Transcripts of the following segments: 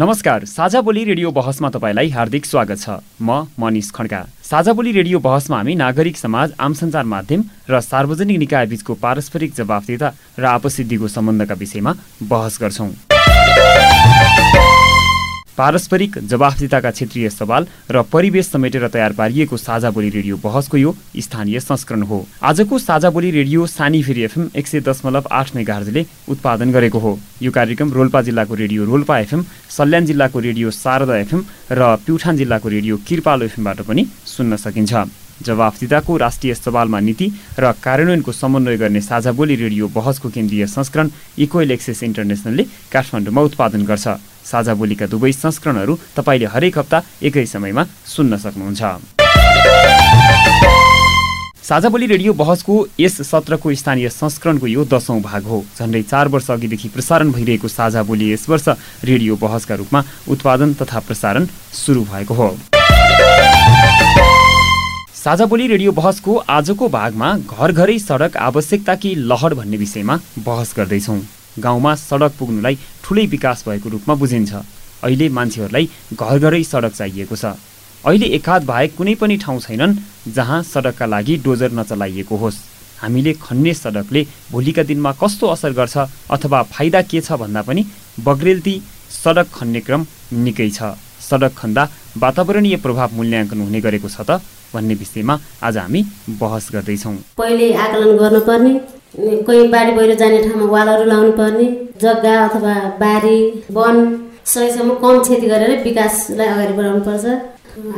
नमस्कार साझा बोली रेडियो बहसमा तपाईँलाई हार्दिक स्वागत छ। म मनिष खड्का। साझा बोली रेडियो बहसमा हामी नागरिक समाज आम सञ्चार माध्यम र सार्वजनिक निकाय बीचको पारस्परिक जवाफदिता र आपसिद्धिको सम्बन्धका विषयमा बहस गर्छौँ। पारस्परिक जवाफदिताका क्षेत्रीय सवाल र परिवेश समेटेर तयार पारिएको साझा बोली रेडियो बहसको यो स्थानीय संस्करण हो। आजको साझा बोली रेडियो सानी फेरि एफएम एक सय दशमलव आठ मेगाहरले उत्पादन गरेको हो। यो कार्यक्रम रोल्पा जिल्लाको रेडियो रोल्पा एफएम सल्यान जिल्लाको रेडियो शारदा एफएम र प्युठान जिल्लाको रेडियो किरपालो एफएमबाट पनि सुन्न सकिन्छ। जवाफदिताको राष्ट्रिय सवालमा नीति र कार्यान्वयनको समन्वय गर्ने साझा बोली रेडियो बहसको केन्द्रीय संस्करण इक्वेल एक्सेस इन्टरनेसनलले काठमाडौँमा उत्पादन गर्छ। साझा बोलीका दुवै संस्करणहरू तपाईँले हरेक हप्ता एकै समयमा सुन्न सक्नुहुन्छ। साझा बोली रेडियो बहसको यस सत्रको स्थानीय संस्करणको यो दशौं भाग हो। झन्डै चार वर्ष अघिदेखि प्रसारण भइरहेको साझा बोली यस वर्ष रेडियो बहसका रूपमा उत्पादन तथा प्रसारण सुरु भएको हो। साझा बोली रेडियो बहसको आजको भागमा घर घरै सडक आवश्यकता कि लहर भन्ने विषयमा बहस गर्दैछौँ। गाउँमा सडक पुग्नुलाई ठुलै विकास भएको रूपमा बुझिन्छ। अहिले मान्छेहरूलाई घर घरै सडक चाहिएको छ। अहिले एकाध बाहेक कुनै पनि ठाउँ छैनन् जहाँ सडकका लागि डोजर नचलाइएको होस्। हामीले खन्ने सडकले भोलिका दिनमा कस्तो असर गर्छ अथवा फाइदा के छ भन्दा पनि बग्रेलती सडक खन्ने क्रम निकै छ। सडक खन्दा वातावरणीय प्रभाव मूल्याङ्कन हुने गरेको छ त भन्ने विषयमा आज हामी बहस गर्दैछौँ। पहिले आकलन गर्नुपर्ने कोही बारी बहिरो जाने ठाउँमा वालहरू लाउनु पर्ने जग्गा अथवा बारी वन सहीसम्म कम क्षति गरेर विकासलाई अगाडि बढाउनु पर्छ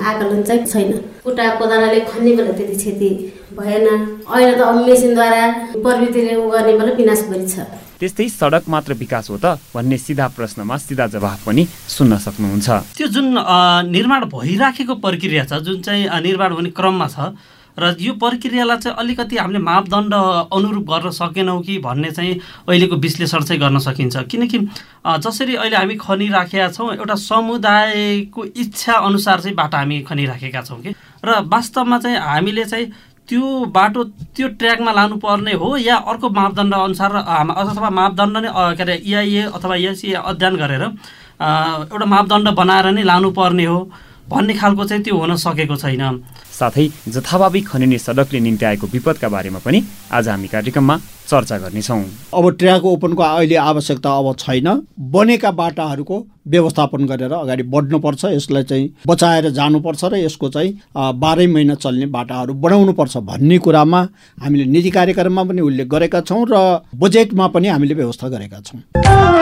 आकलन चाहिँ छैन। कुटा कोदालाले खन्ने बेला त्यति क्षति भएन। अहिले त मेसिनद्वारा प्रविधिले उ गर्ने बेला विनाश बढी छ। त्यस्तै सडक मात्र विकास हो त भन्ने सिधा प्रश्नमा सिधा जवाफ पनि सुन्न सक्नुहुन्छ। त्यो जुन निर्माण भइराखेको प्रक्रिया छ जुन चाहिँ निर्माण हुने क्रममा छ र यो प्रक्रियालाई चाहिँ अलिकति हामीले मापदण्ड अनुरूप गर्न सकेनौँ कि भन्ने चाहिँ अहिलेको विश्लेषण चाहिँ गर्न सकिन्छ। किनकि जसरी अहिले हामी खनिराखेका छौँ एउटा समुदायको इच्छा अनुसार चाहिँ बाटो हामी खनिराखेका छौँ कि। र वास्तवमा चाहिँ हामीले चाहिँ त्यो बाटो त्यो ट्र्याकमा लानुपर्ने हो या अर्को मापदण्ड अनुसार अथवा मापदण्ड नै के अरे इआइए अथवा इएसए अध्ययन गरेर एउटा मापदण्ड बनाएर नै लानुपर्ने हो भन्ने खालको चाहिँ त्यो हुन सकेको छैन। साथै जथाभावी खनिने सडकले निम्ति आएको विपदका बारेमा पनि आज हामी कार्यक्रममा चर्चा गर्नेछौँ। अब ट्र्याक ओपनको अहिले आवश्यकता अब छैन। बनेका बाटाहरूको व्यवस्थापन गरेर अगाडि बढ्नुपर्छ यसलाई चाहिँ बचाएर जानुपर्छ र यसको चाहिँ बाह्रै महिना चल्ने बाटाहरू बनाउनुपर्छ भन्ने कुरामा हामीले नीति कार्यक्रममा पनि उल्लेख गरेका छौँ र बजेटमा पनि हामीले व्यवस्था गरेका छौँ।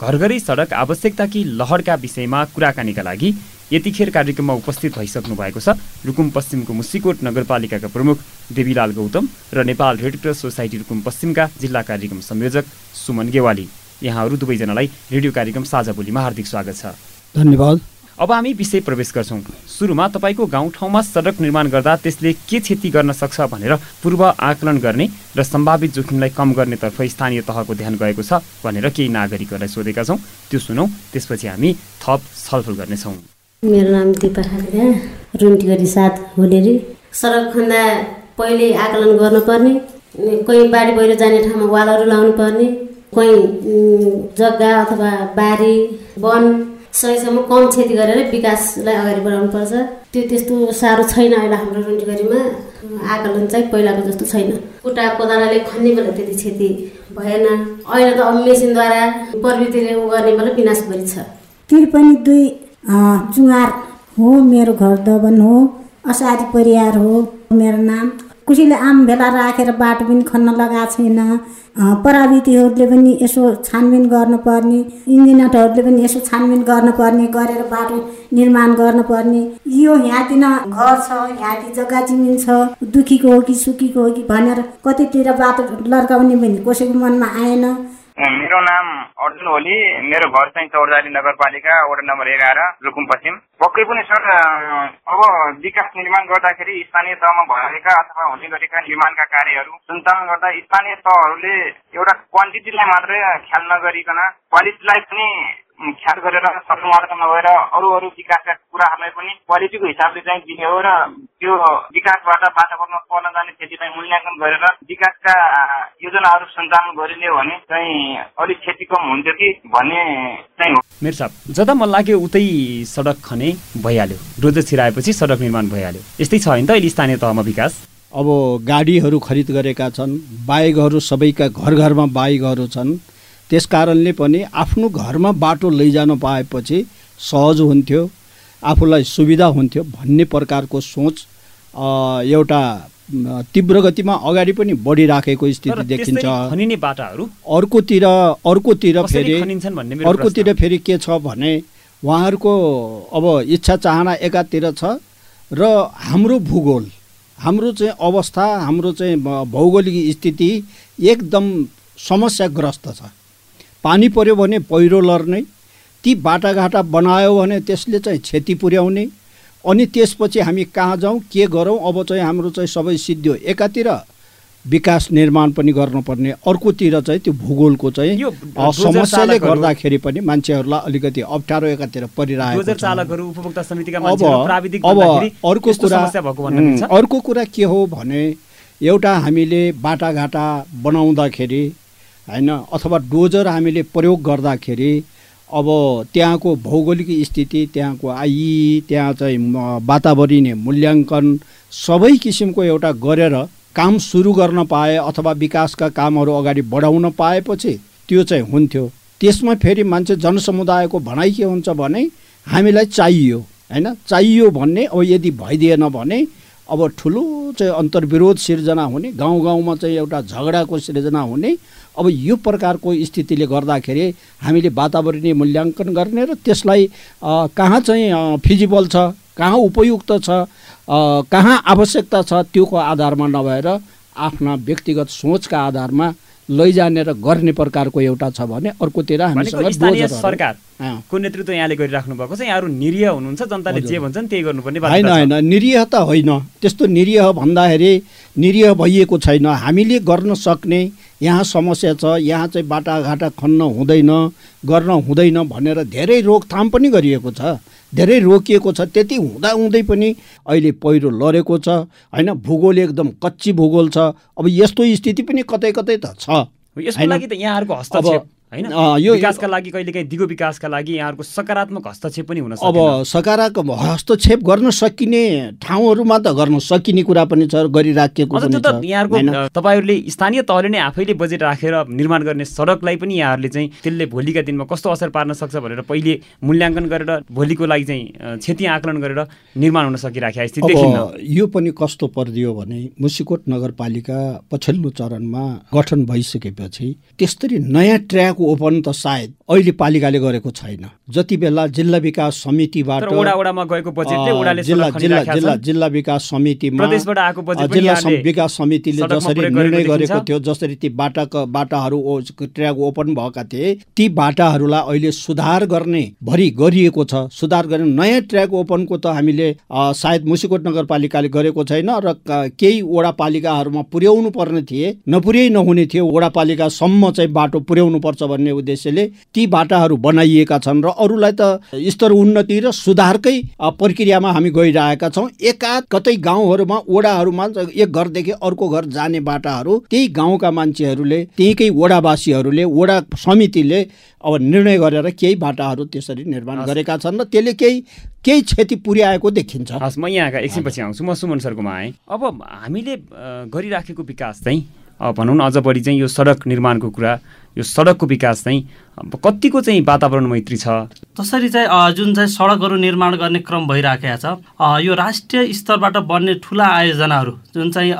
घर घरै सडक आवश्यकता कि लहरका विषयमा कुराकानीका लागि यतिखेर कार्यक्रममा उपस्थित भइसक्नु भएको छ। रुकुम पश्चिमको मुसिकोट नगरपालिकाका प्रमुख देवीलाल गौतम र Nepal red cross society Rukum पश्चिमका जिल्ला कार्यक्रम संयोजक सुमन गेवाली। यहाँहरू दुवैजनालाई रेडियो कार्यक्रम साझा बोलीमा हार्दिक स्वागत छ। धन्यवाद। अब हामी विषय प्रवेश गर्छौँ। सुरुमा तपाईँको गाउँठाउँमा सडक निर्माण गर्दा त्यसले के क्षति गर्न सक्छ भनेर पूर्व आकलन गर्ने र सम्भावित जोखिमलाई कम गर्नेतर्फ स्थानीय तहको ध्यान गएको छ भनेर केही नागरिकहरूलाई सोधेका छौँ। त्यो सुनौ त्यसपछि हामी थप छलफल गर्नेछौँ। मेरो नाम दिपा खालिका रुन्टीगरी साथ हुलेरी। सडक खन्दा पहिले आकलन गर्नुपर्ने कोही बारी बहिरो जाने ठाउँमा वालहरू लाउनु पर्ने कोही जग्गा अथवा बारी वन सहीसम्म कम क्षति गरेर विकासलाई अगाडि बढाउनु पर्छ। त्यो त्यस्तो साह्रो छैन अहिले हाम्रो रुन्टीगरीमा आकलन चाहिँ पहिलाको जस्तो छैन। कुटा कोदालाले खन्ने बेला त्यति क्षति भएन। अहिले त अब मेसिनद्वारा प्रविधिले उ गर्ने बेला विनाशभरि छ। त्रिपनि दुई चुहार हो मेरो घर दबन हो असारी परिवार हो मेरो नाम कसैले आम भेला राखेर बाटो पनि खन्न लगाएको छैन। प्रविधिहरूले पनि यसो छानबिन गर्नुपर्ने इन्जिनियरहरूले पनि यसो छानबिन गर्नुपर्ने गरेर बाटो निर्माण गर्नुपर्ने। यो यहाँतिर घर छ यहाँतिर जग्गा जमिन छ दुखीको हो कि सुखीको हो कि भनेर कतितिर बाटो लड्काउने भने कसैको मनमा आएन। मेरो नाम अर्जुन ओली मेरो घर चाहिँ चौरजारी नगरपालिका वडा नम्बर एघार रुकुम पश्चिम। पक्कै पनि सर अब विकास निर्माण गर्दाखेरि स्थानीय तहमा भएका अथवा हुने गरेका निर्माणका कार्यहरू सञ्चालन गर्दा स्थानीय तहहरूले एउटा क्वान्टिटीलाई मात्रै ख्याल नगरिकन क्वालिटीलाई पनि ख्याल गरेर सर्वमार्ग नभएर अरू अरू विकासका कुराहरूलाई पनि क्वालिटीको हिसाबले चाहिँ दिने हो र त्यो विकासबाट वातावरणमा पर्न जाने क्षतिलाई मूल्याङ्कन गरेर विकासका योजनाहरू सञ्चालन गरिने हो भने चाहिँ अलिक क्षति कम हुन्थ्यो कि भन्ने चाहिँ हो। मेरो साहब जता मन लाग्यो उतै सडक खने भइहाल्यो। डोजर छिराएपछि सडक निर्माण भइहाल्यो। यस्तै छ होइन त अहिले स्थानीय तहमा विकास? अब गाडीहरू खरिद गरेका छन् बाइकहरू सबैका घर घरमा बाइकहरू छन्। त्यस कारणले पनि आफ्नो घरमा बाटो लैजान पाएपछि सहज हुन्थ्यो आफूलाई सुविधा हुन्थ्यो भन्ने प्रकारको सोच एउटा तीव्र गतिमा अगाडि पनि बढिराखेको स्थिति देखिन्छ। अर्कोतिर अर्कोतिर फेरि अर्कोतिर फेरि के छ भने उहाँहरूको अब इच्छा चाहना एकातिर छ र हाम्रो भूगोल हाम्रो चाहिँ अवस्था हाम्रो चाहिँ भौगोलिक स्थिति एकदम समस्याग्रस्त छ। पानी पर्यो भने पहिरो लर्ने ती बाटाघाटा बनायो भने त्यसले चाहिँ क्षति पुर्याउने। अनि त्यसपछि हामी कहाँ जाउँ के गरौँ अब चाहिँ हाम्रो चाहिँ सबै सिद्धियो एकातिर विकास निर्माण पनि गर्नुपर्ने अर्कोतिर चाहिँ त्यो भूगोलको चाहिँ समस्याले गर्दाखेरि पनि मान्छेहरूलाई अलिकति अप्ठ्यारो एकातिर परिरहेको अब अर्को कुरा अर्को कुरा के हो भने एउटा हामीले बाटाघाटा बनाउँदाखेरि होइन? अथवा डोजर हामीले प्रयोग गर्दाखेरि अब त्यहाँको भौगोलिक स्थिति त्यहाँको आइ त्यहाँ चाहिँ वातावरणीय मूल्याङ्कन सबै किसिमको एउटा गरेर काम सुरु गर्न पाए अथवा विकासका कामहरू अगाडि बढाउन पाएपछि त्यो चाहिँ हुन्थ्यो। त्यसमा फेरि मान्छे जनसमुदायको भनाइ के हुन्छ भने हामीलाई चाहियो होइन? चाहियो भन्ने अब यदि भइदिएन भने अब ठुलो चाहिँ अन्तर्विरोध सिर्जना हुने गाउँ गाउँमा चाहिँ एउटा झगडाको सिर्जना हुने अब यो प्रकारको स्थितिले गर्दाखेरि हामीले वातावरणीय मूल्याङ्कन गर्ने र त्यसलाई कहाँ चाहिँ फिजिबल छ कहाँ उपयुक्त छ कहाँ आवश्यकता छ त्योको आधारमा नभएर आफ्ना व्यक्तिगत सोचका आधारमा लैजाने र गर्ने प्रकारको एउटा छ भने अर्कोतिर हामीसँग सरकारको नेतृत्व यहाँले गरिराख्नु भएको छ? यहाँहरू निरीह हुनुहुन्छ जनताले जे भन्छन् त्यही गर्नुपर्ने होइन होइन। निरीह त होइन। त्यस्तो निरीह भन्दाखेरि निरीह भइएको छैन। हामीले गर्न सक्ने यहाँ समस्या छ यहाँ चाहिँ बाटाघाटा खन्न हुँदैन गर्न हुँदैन भनेर धेरै रोकथाम पनि गरिएको छ। धेरै रोकिएको छ त्यति हुँदा हुँदै पनि अहिले पहिरो लडेको छ। होइन भूगोल एकदम कच्ची भूगोल छ। अब यस्तो स्थिति पनि कतै कतै त छ। यसको लागि त यहाँहरूको हस्तक्षेप होइन? यो विकासका लागि कहिलेकाहीँ दिगो विकासका लागि यहाँहरूको सकारात्मक हस्तक्षेप पनि हुन अब सकारात्मक हस्तक्षेप गर्न सकिने ठाउँहरूमा त गर्न सकिने कुरा पनि छ गरिराखेको यहाँहरूको तपाईँहरूले स्थानीय तहले नै आफैले बजेट राखेर निर्माण गर्ने सडकलाई पनि यहाँहरूले चाहिँ त्यसले भोलिका दिनमा कस्तो असर पार्न सक्छ भनेर पहिले मूल्याङ्कन गरेर भोलिको लागि चाहिँ क्षति आकलन गरेर निर्माण हुन सकिराखेको स्थिति यो पनि कस्तो परिदियो भने मुसिकोट नगरपालिका पछिल्लो चरणमा गठन भइसकेपछि त्यस्तरी नयाँ ट्र्याक ओपन त सायद अहिले पालिकाले गरेको छैन। जति बेला जिल्ला विकास समितिबाट जिल्ला जिल्ला जिल्ला जिल्ला विकास समितिमा जिल्ला विकास समितिले जसरी निर्णय गरेको थियो जसरी ती बाटाका बाटाहरू ट्र्याक ओपन भएका थिए ती बाटाहरूलाई अहिले सुधार गर्ने भरि गरिएको छ। सुधार गर्ने नयाँ ट्र्याक ओपनको त हामीले सायद मुसिकोट नगरपालिकाले गरेको छैन र केही वडापालिकाहरूमा पुर्याउनु पर्ने थिए नपुर्याइ नहुने थियो। वडापालिकासम्म चाहिँ बाटो पुर्याउनु पर्छ भन्ने उद्देश्यले ती बाटाहरू बनाइएका छन् र अरूलाई त स्तर उन्नति र सुधारकै प्रक्रियामा हामी गइरहेका छौँ। एकाध कतै गाउँहरूमा ओडाहरूमा एक घरदेखि अर्को घर जाने बाटाहरू त्यही गाउँका मान्छेहरूले त्यहीकै ओडावासीहरूले ओडा समितिले अब निर्णय गरेर केही बाटाहरू त्यसरी निर्माण गरेका छन् र त्यसले केही केही क्षति पुर्याएको देखिन्छ। हस् म यहाँका एकछिनपछि आउँछु। म सुमन सरकोमा आएँ। अब हामीले गरिराखेको विकास चाहिँ भनौँ न अझ बढी चाहिँ यो सडक निर्माणको कुरा यो सडकको विकास चाहिँ कतिको चाहिँ वातावरण मैत्री छ? जसरी चाहिँ जुन चाहिँ सडकहरू निर्माण गर्ने क्रम भइराखेको छ यो राष्ट्रिय स्तरबाट बन्ने ठुला आयोजनाहरू जुन चाहिँ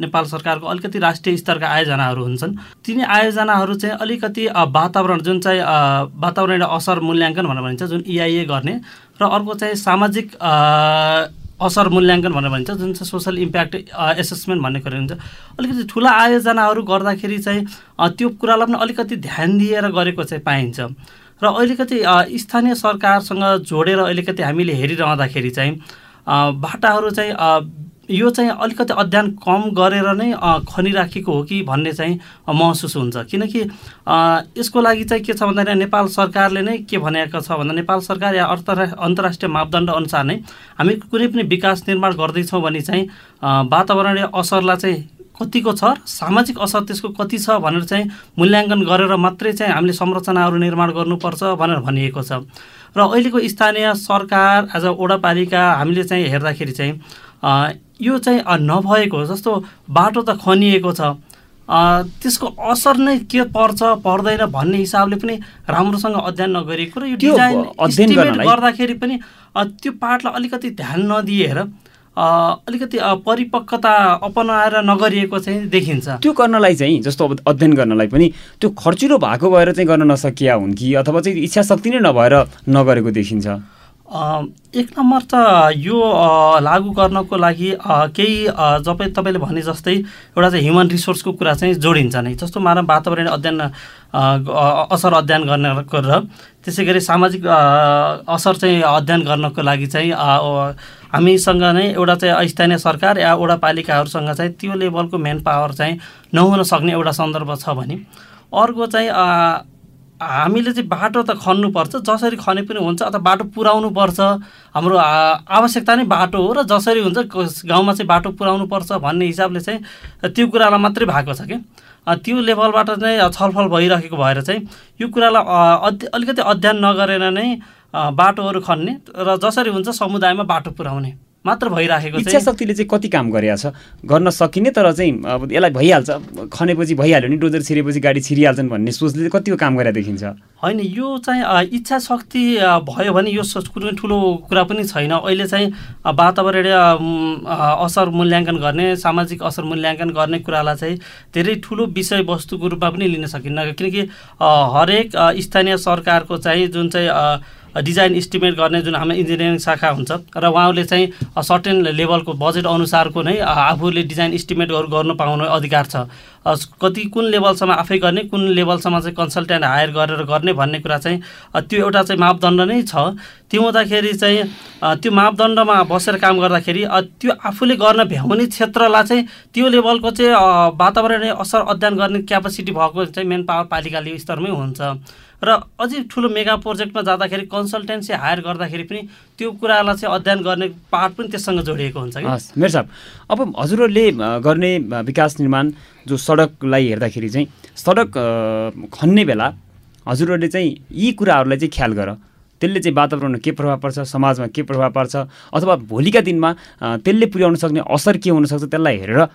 नेपाल सरकारको अलिकति राष्ट्रिय स्तरका आयोजनाहरू हुन्छन् तिनी आयोजनाहरू चाहिँ अलिकति वातावरण जुन चाहिँ अ, वातावरणीय असर मूल्याङ्कन भनेर भनिन्छ जुन इआइए गर्ने र अर्को चाहिँ सामाजिक असर मूल्याङ्कन भनेर भनिन्छ जुन चाहिँ सोसल इम्प्याक्ट एसेसमेन्ट भन्ने कुरा हुन्छ। अलिकति ठुला आयोजनाहरू गर्दाखेरि चाहिँ त्यो कुरालाई पनि अलिकति ध्यान दिएर गरेको चाहिँ पाइन्छ। र अलिकति स्थानीय सरकारसँग जोडेर अलिकति हामीले हेरिरहँदाखेरि चाहिँ बाटाहरू चाहिँ यो चाहिँ अलिकति अध्ययन कम गरेर नै खनिराखेको हो कि भन्ने चाहिँ महसुस हुन्छ। किनकि यसको लागि चाहिँ के छ भन्दाखेरि नेपाल सरकारले नै के भनेको छ भन्दा नेपाल सरकार या अन्तर्रा अन्तर्राष्ट्रिय मापदण्ड अनुसार नै हामी कुनै पनि विकास निर्माण गर्दैछौँ भने चाहिँ वातावरणीय असरलाई चाहिँ कतिको छ सामाजिक असर त्यसको कति छ भनेर चाहिँ मूल्याङ्कन गरेर मात्रै चाहिँ हामीले संरचनाहरू निर्माण गर्नुपर्छ भनेर भनिएको छ। र अहिलेको स्थानीय सरकार एज अ वडापालिका हामीले चाहिँ हेर्दाखेरि चाहिँ यो चाहिँ नभएको जस्तो बाटो त खनिएको छ। त्यसको असर नै के पर्छ पर्दैन भन्ने हिसाबले पनि राम्रोसँग अध्ययन नगरिएको र यो डिजाइन अध्ययन गर्दाखेरि पनि त्यो पार्टलाई अलिकति ध्यान नदिएर अलिकति परिपक्वता अपनाएर नगरिएको चाहिँ देखिन्छ। त्यो गर्नलाई चाहिँ जस्तो अब अध्ययन गर्नलाई पनि त्यो खर्चिलो भएको भएर चाहिँ गर्न नसकिया हुन् कि अथवा चाहिँ इच्छा शक्ति नै नभएर नगरेको देखिन्छ? एक नम्बर त यो लागू गर्नको लागि केही जब तपाईँले भने जस्तै एउटा चाहिँ ह्युमन रिसोर्सको कुरा चाहिँ जोडिन्छ नै। जस्तो मानव वातावरण अध्ययन असर अध्ययन गर्नको र त्यसै गरी सामाजिक असर चाहिँ अध्ययन गर्नको लागि चाहिँ हामीसँग नै एउटा चाहिँ स्थानीय सरकार या वडापालिकाहरूसँग चाहिँ त्यो लेभलको मेन पावर चाहिँ नहुन सक्ने एउटा सन्दर्भ छ भने। अर्को चाहिँ हामीले चाहिँ बाटो त खन्नुपर्छ जसरी खने पनि हुन्छ अथवा बाटो पुर्याउनु पर्छ हाम्रो आवश्यकता नै बाटो हो र जसरी हुन्छ गाउँमा चाहिँ बाटो पुर्याउनु पर्छ भन्ने हिसाबले चाहिँ त्यो कुरालाई मात्रै भएको छ कि। त्यो लेभलबाट चाहिँ छलफल भइरहेको भएर चाहिँ यो कुरालाई अध्य- अलिकति अध्ययन नगरेर नै बाटोहरू खन्ने र जसरी हुन्छ समुदायमा बाटो पुर्याउने मात्र भइराखेको इच्छा शक्तिले चाहिँ कति काम गरेको छ गर्न सकिने तर चाहिँ अब यसलाई भइहाल्छ। खनेपछि भइहाल्यो नि डोजर छिरेपछि गाडी छिरिहाल्छन् भन्ने सोचले कतिको काम गरेर देखिन्छ? होइन यो चाहिँ इच्छा शक्ति भयो भने यो कुनै ठुलो कुरा पनि छैन। अहिले चाहिँ वातावरणीय अ, असर मूल्याङ्कन गर्ने सामाजिक असर मूल्याङ्कन गर्ने कुरालाई चाहिँ धेरै ठुलो विषयवस्तुको रूपमा पनि लिन सकिन्न। किनकि हरेक स्थानीय सरकारको चाहिँ जुन चाहिँ डिजाइन इस्टिमेट गर्ने जुन हाम्रो इन्जिनियरिङ शाखा हुन्छ र उहाँहरूले चाहिँ सर्टेन लेभलको बजेट अनुसारको नै आफूले डिजाइन इस्टिमेटहरू गर्नु पाउने अधिकार छ। कति कुन लेभलसम्म आफै गर्ने कुन लेभलसम्म चाहिँ कन्सल्टेन्ट हायर गरेर गर्ने भन्ने कुरा चाहिँ त्यो एउटा चाहिँ मापदण्ड नै छ। त्यो हुँदाखेरि चाहिँ त्यो मापदण्डमा बसेर काम गर्दाखेरि त्यो आफूले गर्न भ्याउने क्षेत्रलाई चाहिँ त्यो लेभलको चाहिँ अ, वातावरणीय असर अध्ययन गर्ने क्यापासिटी भएको चाहिँ मेन पावर पालिकाले स्तरमै हुन्छ। र अझै ठुलो मेगा प्रोजेक्टमा जाँदाखेरि कन्सल्टेन्सी हायर गर्दाखेरि पनि त्यो कुरालाई चाहिँ अध्ययन गर्ने पार्ट पनि त्यससँग जोडिएको हुन्छ कि? हस् मेरो साहब अब हजुरहरूले गर्ने विकास निर्माण जो सडकलाई हेर्दाखेरि चाहिँ सडक खन्ने बेला हजुरहरूले चाहिँ यी कुराहरूलाई चाहिँ ख्याल गर। त्यसले चाहिँ वातावरणमा के प्रभाव पर्छ समाजमा के प्रभाव पर्छ अथवा भोलिका दिनमा त्यसले पुर्याउन सक्ने असर के हुनसक्छ त्यसलाई हेरेर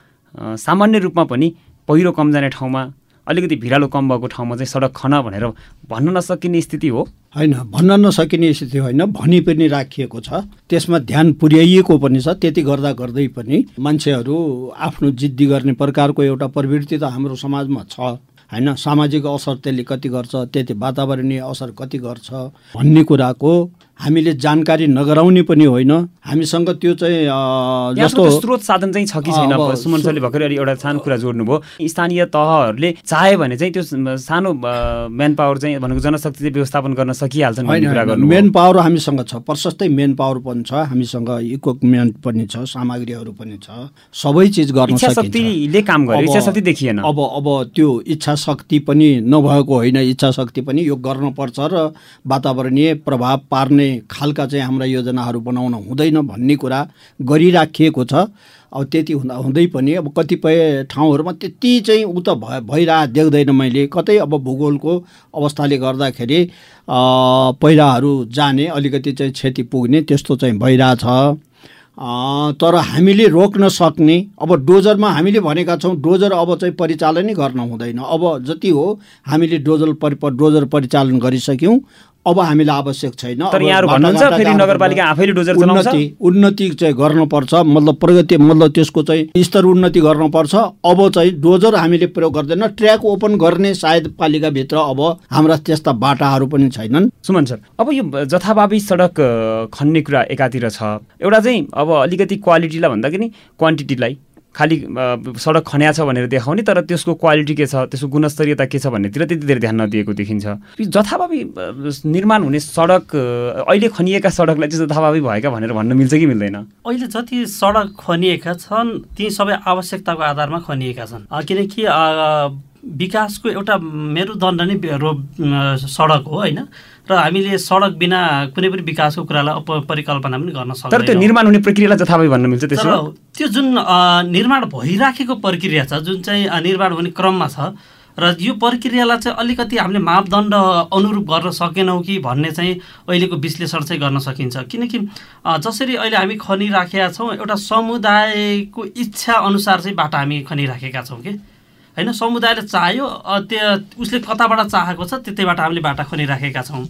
सामान्य रूपमा पनि पहिरो कम जाने ठाउँमा अलिकति भिरालो कम भएको ठाउँमा चाहिँ सडक खन भनेर भन्न नसकिने स्थिति हो। होइन भन्न नसकिने स्थिति होइन भनी पनि राखिएको छ। त्यसमा ध्यान पुर्याइएको पनि छ त्यति गर्दा गर्दै पनि मान्छेहरू आफ्नो जिद्दी गर्ने प्रकारको एउटा प्रवृत्ति त हाम्रो समाजमा छ। होइन सामाजिक असर त्यसले कति गर्छ त्यति वातावरणीय असर कति गर्छ भन्ने कुराको हामीले जानकारी नगराउने पनि होइन। हामीसँग त्यो चाहिँ जस्तो स्रोत साधन चाहिँ छ कि छैन? सुमन सरले भर्खरै एउटा सानो कुरा जोड्नुभयो स्थानीय तहहरूले चाह्यो भने चाहिँ त्यो सानो म्यान पावर चाहिँ भनेको जनशक्ति चाहिँ व्यवस्थापन गर्न सकिहाल्छन् मेन पावर हामीसँग छ प्रशस्तै मेन पावर पनि छ हामीसँग इक्विपमेन्ट पनि छ सामग्रीहरू पनि छ सबै चिज गर्न शक्तिले काम गर्यो इच्छा शक्ति देखिएन। अब अब त्यो इच्छा शक्ति पनि नभएको होइन इच्छा शक्ति पनि यो गर्नुपर्छ र वातावरणीय प्रभाव पार्ने खालका चाहिँ हाम्रा योजनाहरू बनाउन हुँदैन भन्ने कुरा गरिराखिएको छ। अब त्यति हुँदा हुँदै पनि अब कतिपय ठाउँहरूमा त्यति चाहिँ उ त भए भइरहेको देख्दैन मैले। कतै अब भूगोलको अवस्थाले गर्दाखेरि पहिराहरू जाने अलिकति चाहिँ क्षति पुग्ने त्यस्तो चाहिँ भइरहेछ। तर हामीले रोक्न सक्ने अब डोजरमा हामीले भनेका छौँ डोजर अब चाहिँ परिचालनै गर्न हुँदैन। अब जति हो हामीले डोजर परि डोजर परिचालन गरिसक्यौँ। अब हामीलाई आवश्यक छैन। तर यहाँहरू भन्नुहुन्छ फेरि नगरपालिका। आफैले डोजर चलाउँछ? उन्नति उन्नति चाहिँ गर्नुपर्छ। मतलब प्रगति मतलब त्यसको चाहिँ स्तर उन्नति गर्नुपर्छ। अब चाहिँ डोजर हामीले प्रयोग गर्दैन। ट्र्याक ओपन गर्ने सायद पालिकाभित्र अब हाम्रा त्यस्ता बाटाहरू पनि छैनन्। सुमन सर अब यो जथाभावी सडक खन्ने कुरा एकातिर छ। एउटा चाहिँ अब अलिकति क्वालिटीलाई भन्दाखेरि क्वान्टिटीलाई। खालि सडक खन्या छ भनेर देखाउने तर त्यसको क्वालिटी के छ त्यसको गुणस्तरीयता के छ भन्नेतिर त्यति धेरै ध्यान नदिएको देखिन्छ। जथाभावी निर्माण हुने सडक अहिले खनिएका सडकलाई चाहिँ जथाभावी भएका भनेर भन्न मिल्छ कि मिल्दैन? अहिले जति सडक खनिएका छन् ती सबै आवश्यकताको आधारमा खनिएका छन्। किनकि विकासको एउटा मेरुदण्ड नै सडक हो होइन? र हामीले सडक बिना कुनै पनि विकासको कुरालाई अप परिकल्पना पनि गर्न तर त्यो निर्माण हुने प्रक्रियालाई जथाभावी भन्न मिल्छ त्यसो त्यो जुन निर्माण भइराखेको प्रक्रिया छ जुन चाहिँ निर्माण हुने क्रममा छ र यो प्रक्रियालाई चाहिँ अलिकति हामीले मापदण्ड अनुरूप गर्न सकेनौँ कि भन्ने चाहिँ अहिलेको विश्लेषण चाहिँ गर्न सकिन्छ। किनकि जसरी अहिले हामी खनिराखेका छौँ एउटा समुदायको इच्छा अनुसार चाहिँ बाटो हामी खनिराखेका छौँ कि। होइन समुदायले चाह्यो त्यो उसले कताबाट चाहेको छ त्यतैबाट हामीले बाटा खनिराखेका छौँ।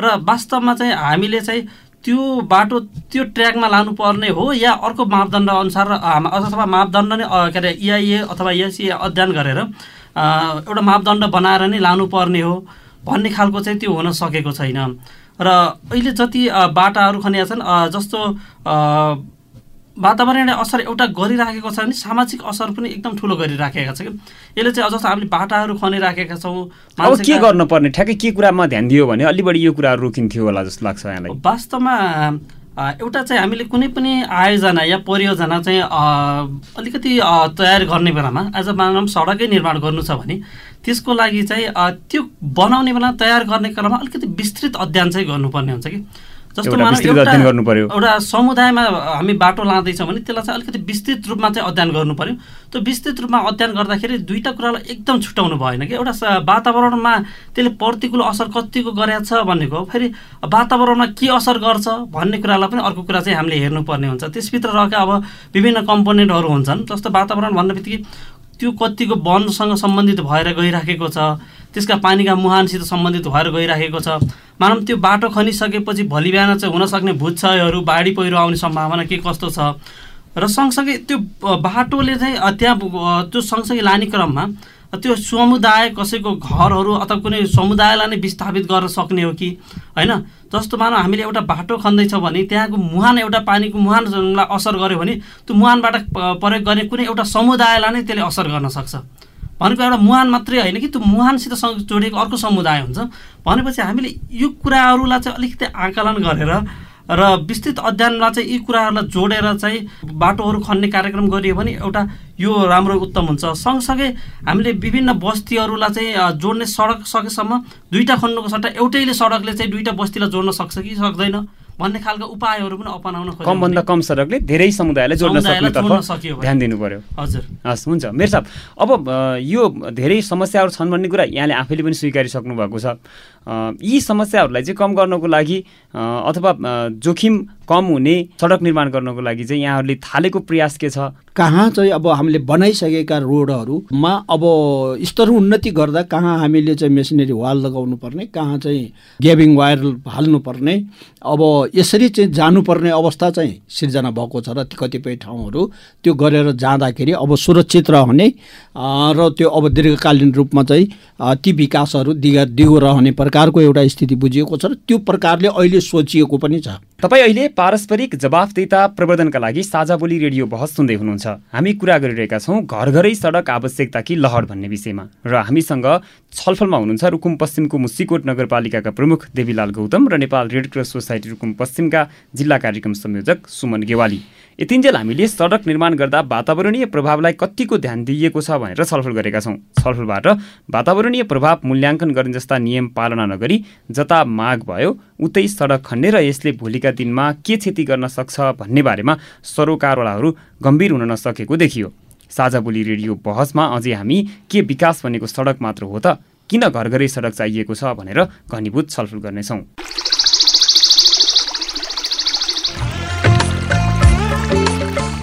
र वास्तवमा चाहिँ हामीले चाहिँ त्यो बाटो त्यो ट्र्याकमा लानुपर्ने हो या अर्को मापदण्ड अनुसार अथवा मापदण्ड नै के अरे इआइए अथवा इएसए अध्ययन गरेर एउटा मापदण्ड बनाएर नै लानुपर्ने हो भन्ने खालको चाहिँ त्यो हुन सकेको छैन। र अहिले जति बाटाहरू खनिया छन् जस्तो वातावरणीय असर एउटा गरिराखेको छ भने सामाजिक असर पनि एकदम ठुलो गरिराखेका छ कि? यसले चाहिँ जस्तो हामीले बाटाहरू खनिराखेका छौँ अब के गर्नुपर्ने? ठ्याक्कै के कुरामा ध्यान दियो भने अलि बढी यो कुराहरू रोकिन्थ्यो होला जस्तो लाग्छ यहाँलाई। वास्तवमा अ, एउटा चाहिँ हामीले कुनै पनि आयोजना या परियोजना चाहिँ अ, अलिकति अ, तयार गर्ने बेलामा आज मानव सडकै निर्माण गर्नु छ भने त्यसको लागि चाहिँ अ, त्यो बनाउने बेला तयार गर्ने क्रममा अलिकति विस्तृत अध्ययन चाहिँ गर्नुपर्ने हुन्छ कि? जस्तो अध्ययन गर्नु पर्यो। एउटा समुदायमा हामी बाटो लाँदैछौँ भने त्यसलाई चाहिँ अलिकति विस्तृत रूपमा चाहिँ अध्ययन गर्नु पर्यो त्यो विस्तृत रूपमा अध्ययन गर्दाखेरि दुईवटा कुरालाई एकदम छुट्याउनु भएन कि। एउटा वातावरणमा त्यसले प्रतिकूल असर कतिको गरेको छ भन्नेको हो। फेरि वातावरणमा के असर गर्छ भन्ने कुरालाई पनि अर्को कुरा चाहिँ हामीले हेर्नुपर्ने हुन्छ। त्यसभित्र रहेका अब विभिन्न कम्पोनेन्टहरू हुन्छन्। जस्तो वातावरण भन्ने बित्तिकै त्यो कतिको वनसँग सम्बन्धित भएर गइराखेको छ। त्यसका पानीका मुहानसित सम्बन्धित भएर गइराखेको छ। मानव त्यो बाटो खनिसकेपछि भोलि बिहान चाहिँ हुनसक्ने भूक्षयहरू बाढी पहिरो आउने सम्भावना के कस्तो छ? र सँगसँगै त्यो बाटोले चाहिँ त्यहाँ त्यो सँगसँगै लाने क्रममा त्यो समुदाय कसैको घरहरू अथवा कुनै समुदायलाई नै विस्थापित गर्न सक्ने हो कि? होइन? जस्तो मानव हामीले एउटा बाटो खन्दैछौँ भने त्यहाँको मुहान एउटा पानीको मुहानलाई असर गर्यो भने त्यो मुहानबाट प्रयोग गर्ने कुनै एउटा समुदायलाई नै त्यसले असर गर्न सक्छ। भनेको एउटा मुहान मात्रै होइन कि त्यो मुहानसित जोडिएको अर्को समुदाय हुन्छ। भनेपछि हामीले यो कुराहरूलाई चाहिँ अलिकति आकलन गरेर र विस्तृत अध्ययनमा चाहिँ यी कुराहरूलाई जोडेर चाहिँ बाटोहरू खन्ने कार्यक्रम गरियो भने एउटा यो राम्रो उत्तम हुन्छ। सँगसँगै हामीले विभिन्न बस्तीहरूलाई चाहिँ जोड्ने सडक सकेसम्म दुईवटा खन्नुको सट्टा एउटैले सडकले चाहिँ दुईवटा बस्तीलाई जोड्न सक्छ कि सक्दैन भन्ने खालको उपायहरू पनि अपनाउन कमभन्दा भने- कम सडकले धेरै समुदायलाई जोड्न भने। ध्यान दिनु पर्यो हजुर। हस् हुन्छ। मेर साहब अब यो धेरै समस्याहरू छन् भन्ने कुरा यहाँले आफैले पनि स्वीकारिसक्नु भएको छ। यी समस्याहरूलाई चाहिँ कम गर्नको लागि अथवा जोखिम कम हुने सडक निर्माण गर्नको लागि चाहिँ यहाँहरूले थालेको प्रयास के छ? कहाँ चाहिँ अब हामीले बनाइसकेका रोडहरूमा अब स्तर उन्नति गर्दा कहाँ हामीले चाहिँ मेसिनरी वाल लगाउनु पर्ने कहाँ चाहिँ ग्याबिङ वायर हाल्नुपर्ने अब यसरी चाहिँ जानुपर्ने अवस्था चाहिँ सिर्जना भएको छ र कतिपय ठाउँहरू त्यो गरेर जाँदाखेरि अब सुरक्षित रहने र त्यो अब दीर्घकालीन रूपमा चाहिँ ती विकासहरू दिग दिगो रहने प्रकारको एउटा स्थिति बुझिएको छ र त्यो प्रकारले अहिले सोचिएको पनि छ। तपाईँ अहिले पारस्परिक जवाफदेता प्रवर्धनका लागि साझा बोली रेडियो बहस सुन्दै हुनुहुन्छ। हामी कुरा गरिरहेका छौँ घर घरै सडक आवश्यकता कि लहर भन्ने विषयमा र हामीसँग छलफलमा हुनुहुन्छ रुकुम पश्चिमको मुसिकोट नगरपालिकाका प्रमुख देवीलाल गौतम र Nepal red cross society Rukum पश्चिमका जिल्ला कार्यक्रम संयोजक सुमन गेवाली। यतिन्जेल हामीले सडक निर्माण गर्दा वातावरणीय प्रभावलाई कतिको ध्यान दिइएको छ भनेर छलफल गरेका छौँ। छलफलबाट वातावरणीय प्रभाव मूल्याङ्कन गर्ने जस्ता नियम पालना नगरी जता माग भयो उतै सडक खन्ने र यसले भोलिका दिनमा के क्षति गर्न सक्छ भन्ने बारेमा सरोकारवालाहरू गम्भीर हुन नसकेको देखियो। साझा बोली रेडियो बहसमा अझै हामी के विकास भनेको सडक मात्र हो त किन घर घरै सडक चाहिएको छ भनेर घनीभूत छलफल गर्नेछौँ।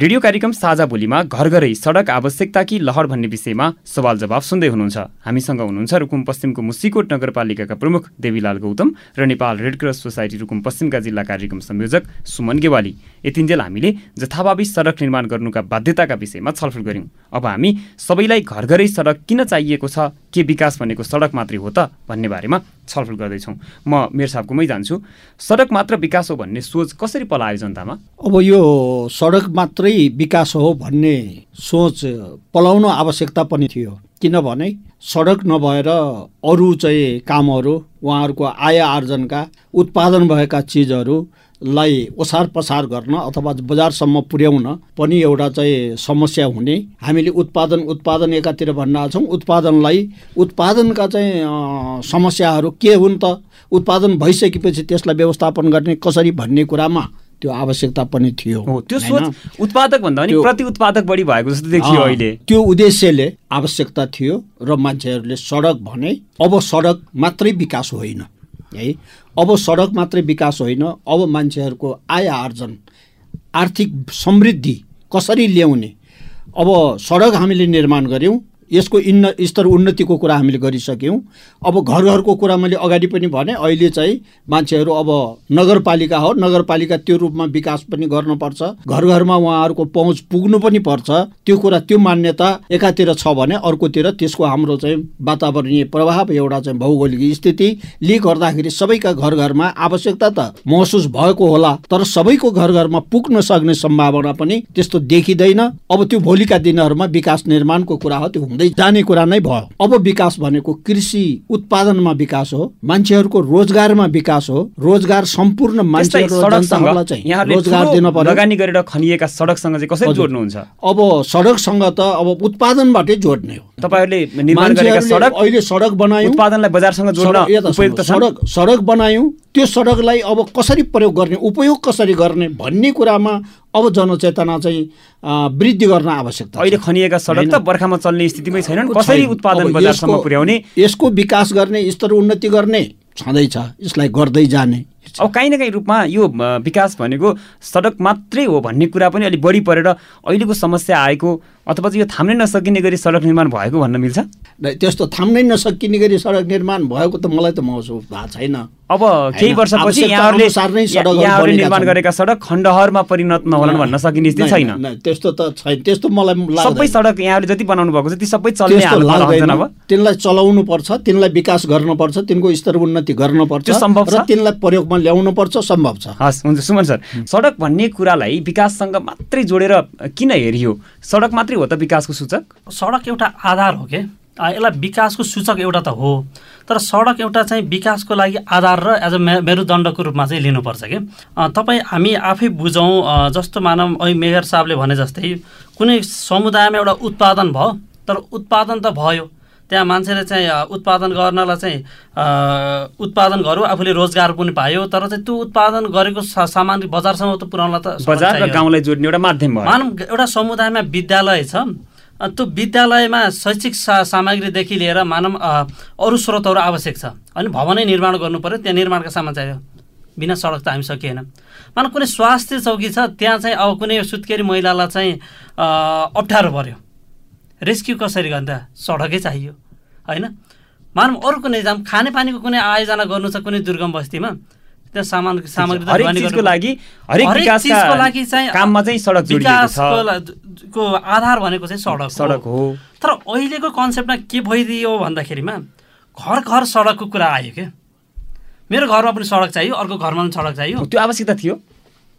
रेडियो कार्यक्रम साझा बोलीमा घर घरै सडक आवश्यकता कि लहर भन्ने विषयमा सवाल जवाफ सुन्दै हुनुहुन्छ। हामीसँग हुनुहुन्छ रुकुम पश्चिमको मुसिकोट नगरपालिकाका प्रमुख देवीलाल गौतम र Nepal Red Cross Society Rukum पश्चिमका जिल्ला कार्यक्रम संयोजक सुमन गेवाली। यतिन्जेल हामीले जथाभावी सडक निर्माण गर्नुका बाध्यताका विषयमा छलफल गऱ्यौँ। अब हामी सबैलाई घर घरै सडक किन चाहिएको छ के विकास भनेको सडक मात्रै हो त भन्ने बारेमा छलफल गर्दैछौँ। म मेयर साहबकोमै जान्छु। सडक मात्र विकास हो भन्ने सोच कसरी पलायो जनतामा? अब यो सडक मात्रै विकास हो भन्ने सोच पलाउन आवश्यकता पनि थियो। किनभने सडक नभएर अरू चाहिँ कामहरू उहाँहरूको आय आर्जनका उत्पादन भएका चिजहरूलाई ओसार पसार गर्न अथवा बजारसम्म पुर्याउन पनि एउटा चाहिँ समस्या हुने। हामीले उत्पादन उत्पादन एकातिर भन्न छौँ उत्पादनलाई उत्पादनका चाहिँ समस्याहरू के हुन् त? उत्पादन भइसकेपछि त्यसलाई व्यवस्थापन गर्ने कसरी भन्ने कुरामा त्यो आवश्यकता पनि थियो। त्यो? सोच उत्पादक भन्दा पनि प्रति उत्पादक बढी भएको जस्तो देखियो अहिले। त्यो उद्देश्यले आवश्यकता थियो र मान्छेहरूले सडक भने अब सडक मात्रै विकास होइन। है? अब सडक मात्रै विकास होइन अब मान्छेहरूको आय आर्जन आर्थिक समृद्धि कसरी ल्याउने? अब सडक हामीले निर्माण गऱ्यौँ यसको इन्न स्तर उन्नतिको कुरा हामीले गरिसक्यौँ। अब घर घरको कुरा मैले अगाडि पनि भने अहिले चाहिँ मान्छेहरू अब नगरपालिका हो नगरपालिका त्यो रूपमा विकास पनि गर्नुपर्छ। घर घरमा उहाँहरूको पहुँच पुग्नु पनि पर्छ। त्यो कुरा त्यो मान्यता एकातिर छ भने अर्कोतिर त्यसको हाम्रो चाहिँ वातावरणीय प्रभाव एउटा चाहिँ भौगोलिक स्थितिले गर्दाखेरि सबैका घर घरमा आवश्यकता त महसुस भएको होला तर सबैको घर घरमा पुग्न सक्ने सम्भावना पनि त्यस्तो देखिँदैन। अब त्यो भोलिका दिनहरूमा विकास निर्माणको कुरा हो त्यो हुँदै जाने कुरा नै भयो। अब विकास भनेको कृषि उत्पादनमा विकास हो मान्छेहरूको रोजगारमा विकास हो रोजगार सम्पूर्ण मान्छेहरू खनिएका सडकसँग चाहिँ कसरी। जोड्नुहुन्छ? अब सडकसँग त अब उत्पादनबाटै जोड्ने हो। तपाईँहरूले निर्माण गरेका सडक अहिले सडक बनायौँ। उत्पादनलाई बजारसँग जोड्न उपयुक्त सडक सडक बनायौँ। त्यो सडकलाई अब कसरी प्रयोग गर्ने उपयोग कसरी गर्ने भन्ने कुरामा अब जनचेतना चाहिँ वृद्धि गर्न आवश्यकता। अहिले खनिएका सडक त? बर्खामा चल्ने स्थितिमै छैनन् छैन। कसरी उत्पादन बजारसम्म पुर्याउने यसको विकास गर्ने स्तर उन्नति गर्ने छँदैछ यसलाई गर्दै जाने अब काहीँ न काहीँ रूपमा यो विकास भनेको सडक मात्रै हो भन्ने कुरा पनि अलिक बढी परेर अहिलेको समस्या आएको अथवा चाहिँ यो थाम्नै नसकिने गरी सडक निर्माण भएको भन्न मिल्छ? त्यस्तो थाम्नै नसकिने गरी सडक निर्माण भएको त मलाई त महसुस भएको छैन। अब केही वर्षपछि यहाँहरूले निर्माण। गरेका सडक खण्डहरमा परिणत नहोलान् भन्न सकिने स्थिति छैन। त्यस्तो त छैन त्यस्तो मलाई सबै सडक यहाँहरूले जति बनाउनु भएको छ ती सबै चल्ने तिनलाई चलाउनु पर्छ तिनलाई विकास गर्नुपर्छ तिनको स्तर उन्नति गर्नुपर्छ सम्भव छ? तिनलाई प्रयोगमा ल्याउनु पर्छ सम्भव छ। हस् हुन्छ सुमन सर। सडक भन्ने कुरालाई विकाससँग मात्रै जोडेर किन हेरियो? सडक मात्रै हो त विकासको सूचक? सडक एउटा आधार हो के? यसलाई विकासको सूचक एउटा त हो। तर सडक एउटा चाहिँ विकासको लागि आधार र एज अ मेरुदण्डको रूपमा चाहिँ लिनुपर्छ कि? तपाईँ हामी आफै बुझौँ जस्तो मानौँ अहिले मेयर साहबले भने जस्तै कुनै समुदायमा एउटा उत्पादन भयो तर उत्पादन त भयो। त्यहाँ मान्छेले चाहिँ उत्पादन गर्नलाई चाहिँ उत्पादन गर्यो आफूले रोजगार पनि पायो। तर चाहिँ त्यो उत्पादन गरेको सामान बजारसम्म त पुर्याउनलाई त बजार र। गाउँलाई जोड्ने एउटा माध्यम भयो। मानव एउटा समुदायमा विद्यालय छ। त्यो विद्यालयमा शैक्षिक सा सामग्रीदेखि लिएर मानव अरू स्रोतहरू आवश्यक छ। अनि भवनै निर्माण गर्नु पऱ्यो त्यहाँ निर्माणका सामान चाहियो। बिना सडक त हामी सकिएन। मानव कुनै स्वास्थ्य चौकी छ त्यहाँ चाहिँ अब कुनै सुत्केरी महिलालाई चाहिँ अप्ठ्यारो पऱ्यो रेस्क्यु कसरी गर्ने त सडकै चाहियो होइन? मानव अरू कुनै जाम खानेपानीको कुनै आयोजना गर्नु छ कुनै दुर्गम बस्तीमा त्यहाँ सामान सामग्री लागि को आधार भनेको चाहिँ सडक सडक हो। तर अहिलेको कन्सेप्टमा के भइदियो भन्दाखेरिमा घर घर सडकको कुरा आयो क्या। मेरो घरमा पनि सडक चाहियो अर्को घरमा पनि सडक चाहियो। त्यो आवश्यकता थियो।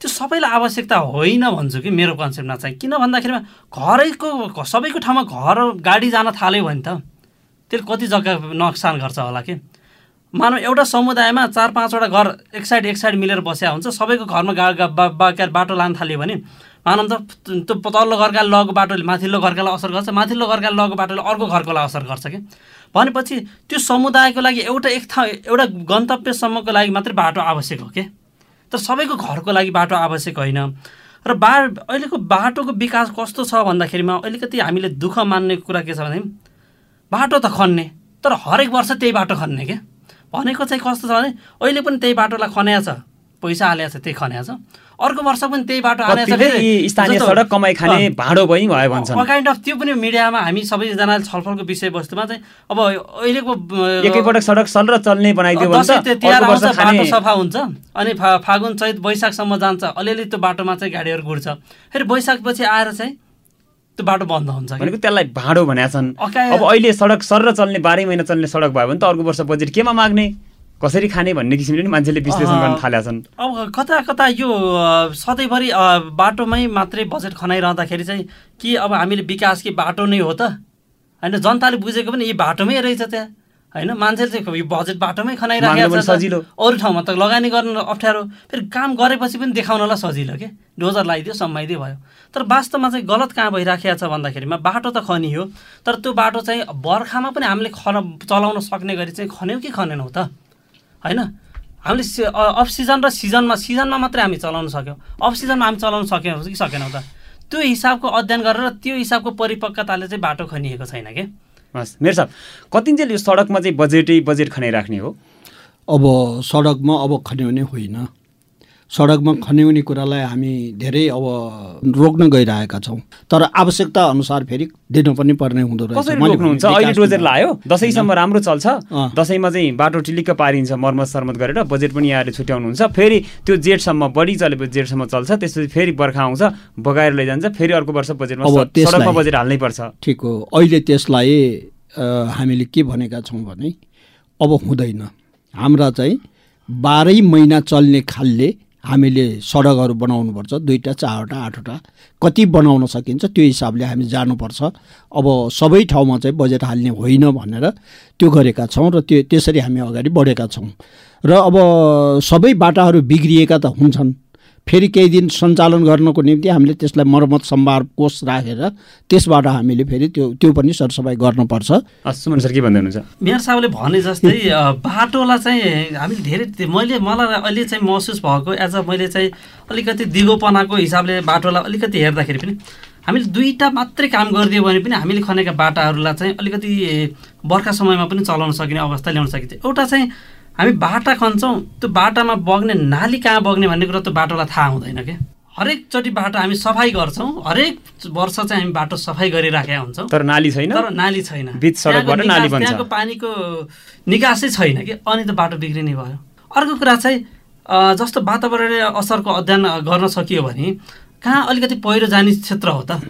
त्यो सबैलाई आवश्यकता होइन भन्छु कि मेरो कन्सेप्टमा चाहिँ। किन भन्दाखेरिमा घरैको सबैको ठाउँमा घर गाडी जान थाल्यो भने त त्यसले कति जग्गा नोक्सान गर्छ होला कि? मानव एउटा समुदायमा चार पाँचवटा घर एक साइड एक साइड मिलेर बस्या हुन्छ सबैको घरमा गा बा बाटो लान थाल्यो भने मानव त त्यो तल्लो घरका लगको बाटोले माथिल्लो घरकालाई असर गर्छ माथिल्लो घरका लगको बाटोले अर्को घरकोलाई असर गर्छ कि? भनेपछि त्यो समुदायको लागि एउटा एक ठाउँ एउटा गन्तव्यसम्मको लागि मात्रै बाटो आवश्यक हो कि? तर सबैको घरको लागि बाटो आवश्यक होइन। र बा अहिलेको बाटोको विकास कस्तो छ भन्दाखेरिमा अलिकति हामीले दुःख मान्ने कुरा के छ भने बाटो त खन्ने तर हरेक वर्ष त्यही बाटो खन्ने क्या भनेको चाहिँ कस्तो छ भने अहिले पनि त्यही बाटोलाई खन्या छ। पैसा हालेको छ त्यही खन्या छ। अर्को वर्ष पनि त्यही बाटो हालेको छ काइन्ड अफ त्यो पनि मिडियामा हामी सबैजनाले छलफलको विषयवस्तुमा चाहिँ अब अहिलेको एकैपटक सडक सल र चल्ने बनाइदियो तिहार आउँछ बाटो सफा हुन्छ। अनि फा फागुन चैत वैशाखसम्म जान्छ। अलिअलि त्यो बाटोमा चाहिँ गाडीहरू गुड्छ फेरि वैशाखपछि आएर चाहिँ त्यो बाटो बन्द हुन्छ। भनेको त्यसलाई भाँडो भनेका छन्। अब अहिले सडक सर र चल्ने बाह्रै महिना चल्ने सडक भयो भने त अर्को वर्ष बजेट केमा माग्ने? कसरी खाने भन्ने किसिमले नि मान्छेले विश्लेषण गर्न थालेका छन् अब कता कता यो सधैँभरि बाटोमै मात्रै बजेट खनाइरहँदाखेरि चाहिँ कि अब हामीले विकास कि बाटो नै हो त? होइन जनताले बुझेको पनि यी बाटोमै रहेछ त्यहाँ। होइन मान्छेले चाहिँ यो बजेट बाटोमै पनि छ सजिलो। अरू ठाउँमा त लगानी गर्न अप्ठ्यारो। फेरि काम गरेपछि पनि देखाउनलाई सजिलो के? डोजर लगाइदियो सम्माइदियो भयो। तर वास्तवमा चाहिँ गलत कहाँ भइराखेको छ भन्दाखेरिमा बाटो त खनियो तर त्यो बाटो चाहिँ बर्खामा पनि हामीले खन चलाउन सक्ने गरी चाहिँ खन्यौँ कि खनेनौँ त? होइन? हामीले अफ सिजन र सिजनमा सिजनमा मात्रै हामी चलाउन सक्यौँ। अफ सिजनमा हामी चलाउन सक्यौँ कि सकेनौँ त? त्यो हिसाबको अध्ययन गरेर त्यो हिसाबको परिपक्वताले चाहिँ बाटो खनिएको छैन कि? हस् मेरो साहब कतिन्जेल यो सडकमा चाहिँ बजेटै बजेट खनाइराख्ने हो? अब सडकमा अब खन्याउने होइन। सडकमा खन्याउने कुरालाई हामी धेरै अब रोक्न गइरहेका छौँ। तर आवश्यकता अनुसार फेरि दिनु पनि पर्ने हुँदो रहेछ। रोक्नुहुन्छ? अहिले डोजर लायो? दसैँसम्म राम्रो चल्छ। दसैँमा चाहिँ बाटो टिलिक्क पारिन्छ मर्मत सर्मत गरेर बजेट पनि यहाँले छुट्याउनुहुन्छ। फेरि त्यो जेठसम्म बढी चलेपछि जेठसम्म चल्छ त्यसपछि फेरि बर्खा आउँछ बगाएर लैजान्छ फेरि अर्को वर्ष बजेटमा सडकमा बजेट हाल्नै पर्छ। ठिक हो। अहिले त्यसलाई हामीले के भनेका छौँ भने अब हुँदैन। हाम्रा चाहिँ बाह्रै महिना चल्ने खालले हामीले सडकहरू बनाउनुपर्छ दुईवटा चारवटा आठवटा। कति बनाउन सकिन्छ त्यो हिसाबले हामी जानुपर्छ। अब सबै ठाउँमा चाहिँ बजेट हाल्ने होइन भनेर त्यो गरेका छौँ र त्यो त्यसरी हामी अगाडि बढेका छौँ। र अब सबै बाटाहरू बिग्रिएका त हुन्छन्। फेरि केही दिन सञ्चालन गर्नको निम्ति हामीले त्यसलाई मर्मत सम्भार कोष राखेर त्यसबाट हामीले फेरि त्यो त्यो पनि सरसफाइ गर्नुपर्छ। सुमन सर के भन्दै हुनुहुन्छ? मेयर साहबले भने जस्तै बाटोलाई चाहिँ हामीले धेरै मैले मलाई अहिले चाहिँ महसुस भएको एज अ मैले चाहिँ अलिकति दिगोपनाको हिसाबले बाटोलाई अलिकति हेर्दाखेरि पनि हामीले दुईवटा मात्रै काम गरिदियो भने पनि हामीले खनेका बाटाहरूलाई चाहिँ अलिकति बर्खा समयमा पनि चलाउन सकिने अवस्था ल्याउन सकिन्छ। एउटा चाहिँ हामी बाटा खन्छौँ। त्यो बाटामा बग्ने नाली कहाँ बग्ने भन्ने कुरा त्यो बाटोलाई थाहा हुँदैन क्या हरेकचोटि बाटो हामी सफाइ गर्छौँ। हरेक वर्ष चाहिँ हामी बाटो सफाइ गरिराखेका हुन्छौँ। तर नाली छैन? तर नाली छैन। बीच सडकबाट त्यहाँको पानीको निकासै छैन कि? अनि त बाटो बिग्रिने भयो। अर्को कुरा चाहिँ जस्तो वातावरणीय असरको अध्ययन गर्न सकियो भने कहाँ अलिकति पहिरो जाने क्षेत्र हो त?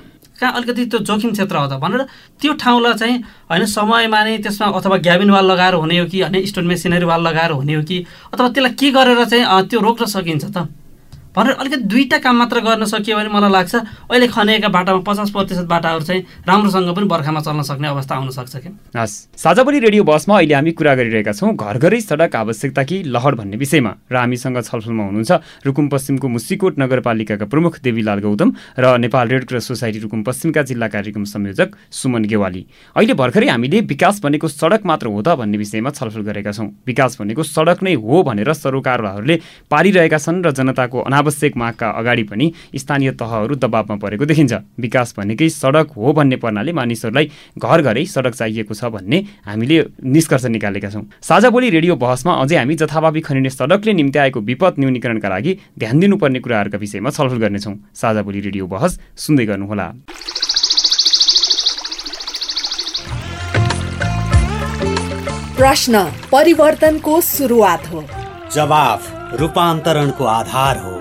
कहाँ अलिकति त्यो जोखिम क्षेत्र हो त? भनेर त्यो ठाउँलाई चाहिँ होइन समयमा नै त्यसमा अथवा ग्याबिन वाल लगाएर हुने हो कि होइन स्टोन मेसिनरी वाल लगाएर हुने हो कि अथवा त्यसलाई के गरेर चाहिँ त्यो रोक्न सकिन्छ त? भनेर अलिकति दुईवटा काम मात्र गर्न सकियो भने मलाई लाग्छ अहिले खनेका बाटामा पचास प्रतिशत बाटाहरू चाहिँ राम्रोसँग पनि बर्खामा चल्न सक्ने अवस्था आउन सक्छ कि? हस्। साझाबोली रेडियो बसमा अहिले हामी कुरा गरिरहेका छौँ घर घरै सडक आवश्यकता कि लहर भन्ने विषयमा। र हामीसँग छलफलमा हुनुहुन्छ रुकुम पश्चिमको मुसिकोट नगरपालिकाका प्रमुख देवीलाल गौतम र Nepal Red Cross Society Rukum पश्चिमका जिल्ला कार्यक्रम संयोजक सुमन गेवाली। अहिले भर्खरै हामीले विकास भनेको सडक मात्र हो त भन्ने विषयमा छलफल गरेका छौँ। विकास भनेको सडक नै हो भनेर सरोकारहरूले पारिरहेका छन् र जनताको अनावश्यक मागका अगाडि पनि स्थानीय तहहरू दबावमा परेको देखिन्छ। विकास भनेकै सडक हो भन्ने पर्नाले मानिसहरूलाई घर घरै सडक चाहिएको छ भन्ने हामीले निष्कर्ष निकालेका छौँ। साझा बोली रेडियो बहसमा अझै हामी जथाभावी खनिने सडकले निम्ति आएको विपद न्यूनीकरणका लागि ध्यान दिनुपर्ने कुराहरूका विषयमा छलफल गर्नेछौँ। साझा बोली रेडियो बहस सुन्दै गर्नुहोला। प्रश्न परिवर्तनको सुरुवात हो। जवाफ रूपान्तरणको आधार हो।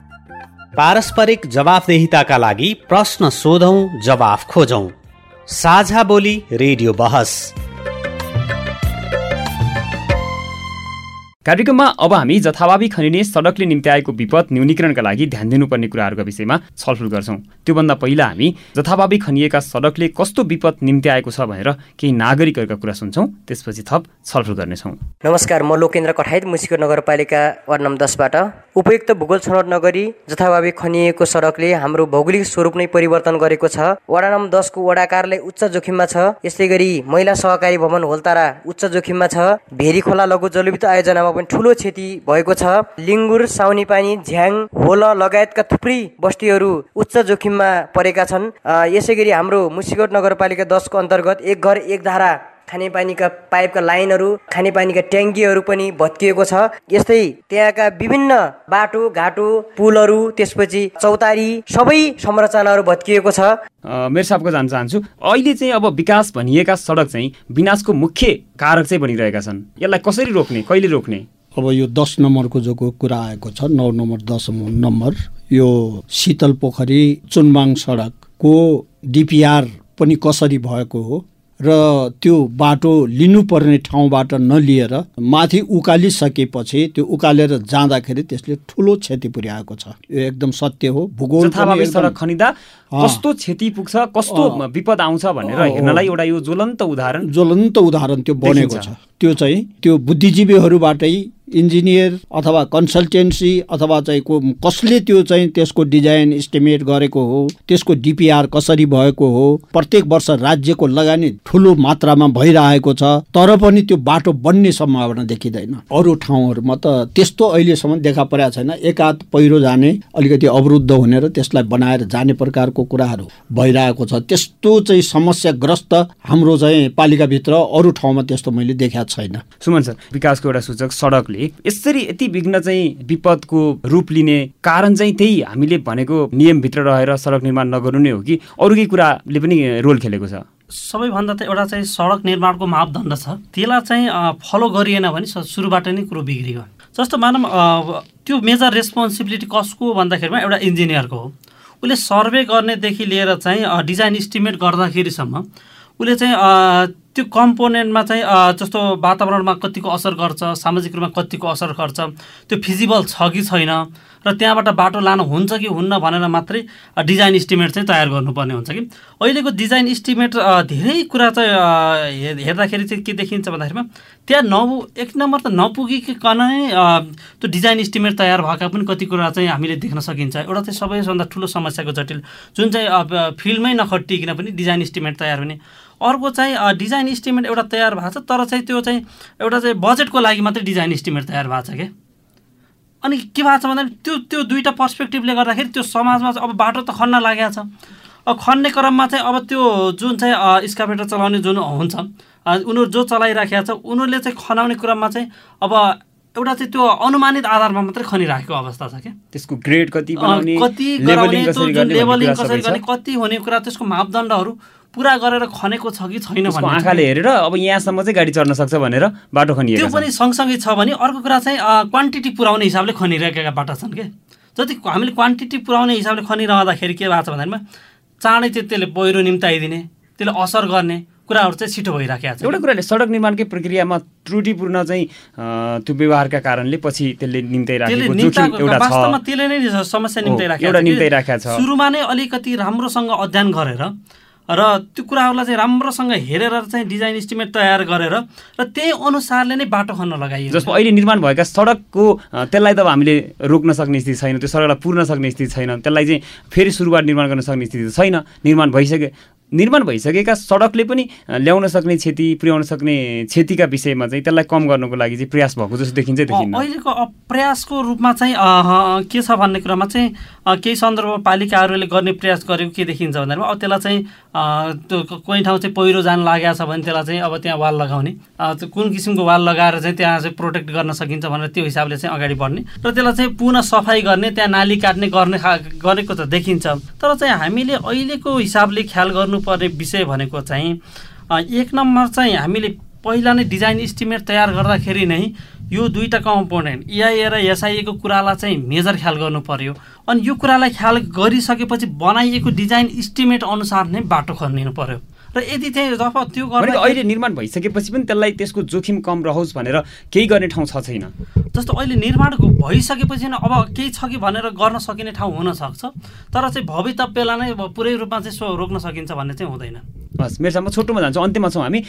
पारस्परिक जवाफदेहिताका लागि प्रश्न सोधौं जवाफ खोजौं। साझा बोली रेडियो बहस। कार्यक्रममा अब हामी जथाभावी खनिने सडकले निम्ति आएको विपद न्यूनीकरणका लागि ध्यान दिनुपर्ने कुराहरूका विषयमा छलफल गर्छौँ। त्योभन्दा पहिला हामी जथाभावी खनिएका सडकले कस्तो विपद निम्ति आएको छ भनेर केही नागरिकहरूका कुरा सुन्छौँ त्यसपछि थप छलफल गर्नेछौँ। नमस्कार म लोकेन्द्र कठायत मुसिको नगरपालिका वार्ड नम्बर दसबाट। उपयुक्त भूगोल छनौट नगरी जथाभावी खनिएको सडकले हाम्रो भौगोलिक स्वरूप नै परिवर्तन गरेको छ। वडा नम्बर दसको वडा कार्यालय उच्च जोखिममा छ। यस्तै गरी महिला सहकारी भवन होलतारा उच्च जोखिममा छ। भेरी खोला लघु जलविद्युत आयोजनामा पनि ठुलो क्षति भएको छ। लिङ्गुर साउनी पानी झ्याङ होल लगायतका थुप्रै बस्तीहरू उच्च जोखिममा परेका छन्। यसै गरी हाम्रो मुसिकोट नगरपालिका दसको अन्तर्गत एक घर एक धारा खानेपानीका पाइपका लाइनहरू खानेपानीका ट्याङ्कीहरू पनि भत्किएको छ। यस्तै त्यहाँका विभिन्न बाटो घाटो पुलहरू त्यसपछि चौतारी सबै संरचनाहरू भत्किएको छ। मेरो साहबको जान चाहन्छु अहिले चाहिँ अब विकास भनिएका सडक चाहिँ विनाशको मुख्य कारक चाहिँ बनिरहेका छन्। यसलाई कसरी रोक्ने कहिले रोक्ने? अब यो दस नम्बरको जो को कुरा आएको छ नौ नम्बर दस नम्बर यो शीतल पोखरी चुनबाङ सडकको डिपिआर पनि कसरी भएको हो र त्यो बाटो लिनुपर्ने ठाउँबाट नलिएर माथि उकालिसकेपछि त्यो उकालेर जाँदाखेरि त्यसले ठुलो क्षति पुर्याएको छ यो एकदम सत्य हो भूगोल खनिँदा। कस्तो क्षति पुग्छ कस्तो। विपद आउँछ भनेर हेर्नलाई। एउटा यो ज्वलन्त उदाहरण ज्वलन्त उदाहरण त्यो बनेको। छ त्यो चाहिँ त्यो बुद्धिजीवीहरूबाटै इन्जिनियर अथवा कन्सल्टेन्सी अथवा चाहिँ को कसले त्यो चाहिँ त्यसको डिजाइन इस्टिमेट गरेको हो त्यसको डिपिआर कसरी भएको हो प्रत्येक वर्ष राज्यको लगानी ठुलो मात्रामा भइरहेको छ तर पनि त्यो बाटो बन्ने सम्भावना देखिँदैन अरू ठाउँहरूमा त त्यस्तो अहिलेसम्म देखा परेको छैन एकाध पहिरो जाने अलिकति अवरुद्ध हुने र त्यसलाई बनाएर जाने प्रकारको कुराहरू भइरहेको छ। त्यस्तो चाहिँ समस्याग्रस्त हाम्रो चाहिँ पालिकाभित्र अरू ठाउँमा त्यस्तो मैले देखाएको छैन। सुमन सर विकासको एउटा सूचक सडकले यसरी यति विघ्न चाहिँ विपदको रूप लिने कारण चाहिँ त्यही हामीले भनेको नियमभित्र रहेर सडक निर्माण नगर्नु नै हो कि? अरू केही कुराले पनि रोल खेलेको छ। सबैभन्दा त एउटा चाहिँ सडक निर्माणको मापदण्ड छ। त्यसलाई चाहिँ फलो गरिएन भने सुरुबाट नै कुरो बिग्रियो। जस्तो मानौँ त्यो मेजर रेस्पोन्सिबिलिटी कसको भन्दाखेरिमा एउटा इन्जिनियरको हो। उसले सर्वे गर्नेदेखि लिएर चाहिँ डिजाइन इस्टिमेट गर्दाखेरिसम्म उसले चाहिँ त्यो कम्पोनेन्टमा चाहिँ जस्तो वातावरणमा कतिको असर गर्छ सामाजिक रूपमा कतिको असर गर्छ त्यो फिजिबल छ कि छैन र त्यहाँबाट बाटो लानु हुन्छ कि हुन्न भनेर मात्रै डिजाइन इस्टिमेट चाहिँ तयार गर्नुपर्ने हुन्छ कि। अहिलेको डिजाइन इस्टिमेट धेरै कुरा चाहिँ हेर्दाखेरि चाहिँ के देखिन्छ भन्दाखेरिमा त्यहाँ न एक नम्बर त नपुगिकन त्यो डिजाइन इस्टिमेट तयार भएका पनि कति कुरा चाहिँ हामीले देख्न सकिन्छ। एउटा चाहिँ सबैभन्दा ठुलो समस्याको जटिल जुन चाहिँ फिल्डमै नखटिकन पनि डिजाइन इस्टिमेट तयार हुने। अर्को चाहिँ डिजाइन इस्टिमेट एउटा तयार भएको छ तर चाहिँ त्यो चाहिँ एउटा चाहिँ बजेटको लागि मात्रै डिजाइन इस्टिमेट तयार भएको छ क्या अनि के भएको छ भन्दाखेरि त्यो त्यो दुईवटा पर्सपेक्टिभले गर्दाखेरि त्यो समाजमा अब बाटो त खन्न लागेको छ। अब खन्ने क्रममा चाहिँ अब त्यो जुन चाहिँ स्कापेटर चलाउने जुन हुन्छ उनीहरू जो चलाइराखेको छ उनीहरूले चाहिँ खनाउने क्रममा चाहिँ अब एउटा चाहिँ त्यो अनुमानित आधारमा मात्रै खनिराखेको अवस्था छ क्या त्यसको ग्रेड कति कति लेभलिङ कसरी गर्ने कति हुने कुरा त्यसको मापदण्डहरू पुरा गरेर खनेको छ कि छैन भने आँखाले हेरेर अब यहाँसम्म चाहिँ गाडी चढ्न सक्छ भनेर बाटो खनिएको त्यो पनि सँगसँगै छ भने अर्को कुरा चाहिँ क्वान्टिटी पुऱ्याउने हिसाबले खनिरहेका बाटो छन् कि? जति हामीले क्वान्टिटी पुऱ्याउने हिसाबले खनिरहँदाखेरि के भएको छ भन्दामा चाँडै चाहिँ त्यसले पहिरो निम्ताइदिने त्यसले असर गर्ने कुराहरू चाहिँ छिटो भइराखेको छ एउटा कुराले सडक निर्माणकै प्रक्रियामा त्रुटिपूर्ण चाहिँ त्यो व्यवहारका कारणले पछि त्यसले निम्ताइराखेको त्यसले नै समस्या निम्ताइराखेको छ। सुरुमा नै अलिकति राम्रोसँग अध्ययन गरेर र त्यो कुराहरूलाई चाहिँ राम्रोसँग हेरेर चाहिँ डिजाइन इस्टिमेट तयार गरेर र त्यही अनुसारले नै बाटो खन्न लगाइयो जसमा अहिले निर्माण भएका सडकको त्यसलाई त अब हामीले रोक्न सक्ने स्थिति छैन त्यो सडकलाई पुर्न सक्ने स्थिति छैन त्यसलाई चाहिँ फेरि सुरुवात निर्माण गर्न सक्ने स्थिति छैन निर्माण भइसक्यो निर्माण भइसकेका सडकले पनि ल्याउन सक्ने क्षति पुर्याउन सक्ने क्षतिका विषयमा चाहिँ त्यसलाई कम गर्नको लागि चाहिँ प्रयास भएको जस्तो देखिन्छ देखिन्न। अहिलेको प्रयासको रूपमा चाहिँ के छ भन्ने कुरामा चाहिँ केही सन्दर्भमा पालिकाहरूले गर्ने प्रयास गरेको के देखिन्छ भन्दाखेरि अब त्यसलाई चाहिँ त्यो कोही ठाउँ चाहिँ पहिरो जान लागेको छ भने त्यसलाई चाहिँ अब त्यहाँ वाल लगाउने कुन किसिमको वाल लगाएर चाहिँ त्यहाँ चाहिँ प्रोटेक्ट गर्न सकिन्छ भनेर त्यो हिसाबले चाहिँ अगाडि बढ्ने र त्यसलाई चाहिँ पुनः सफाइ गर्ने त्यहाँ नाली काट्ने गर्ने गरेको त देखिन्छ। तर चाहिँ हामीले अहिलेको हिसाबले ख्याल गर्नुपर्ने विषय भनेको चाहिँ एक नम्बर चाहिँ हामीले पहिला नै डिजाइन इस्टिमेट तयार गर्दाखेरि नै यो दुईवटा कम्पोनेन्ट इआइए र एसआइएको कुरालाई चाहिँ मेजर ख्याल गर्नु पर्यो। अनि यो कुरालाई ख्याल गरिसकेपछि बनाइएको डिजाइन इस्टिमेट अनुसार नै बाटो खनिनु पर्यो। र यदि चाहिँ जब त्यो गर्दा अहिले निर्माण भइसकेपछि पनि त्यसलाई त्यसको जोखिम कम रहोस् भनेर केही गर्ने ठाउँ छ छैन। जस्तो अहिले निर्माण भइसकेपछि नै अब केही छ कि भनेर गर्न सकिने ठाउँ हुनसक्छ तर चाहिँ भवितव्यलाई नै पुरै रूपमा चाहिँ सो रोक्न सकिन्छ भन्ने चाहिँ हुँदैन। हस् मेरोसम्म छोटोमा जान्छु अन्त्यमा छौँ हामी।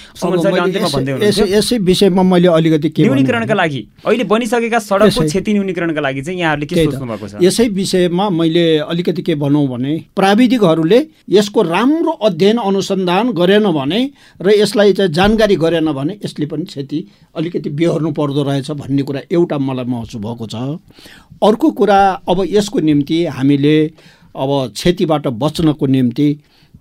यसै विषयमा मैले अलिकति के न्यूनीकरणका लागि। अहिले बनिसकेका सडकको क्षति न्यूनीकरणका लागि चाहिँ यहाँहरूले के सोच्नु भएको छ? यसै विषयमा मैले अलिकति के भनौँ भने प्राविधिकहरूले यसको राम्रो अध्ययन अनुसन्धान गरेन भने र यसलाई चाहिँ जानकारी गरेन भने यसले पनि क्षति अलिकति बिहोर्नु पर्दो रहेछ भन्ने कुरा एउटा मलाई महसुस भएको छ। अर्को कुरा अब यसको निम्ति हामीले अब क्षतिबाट बच्नको निम्ति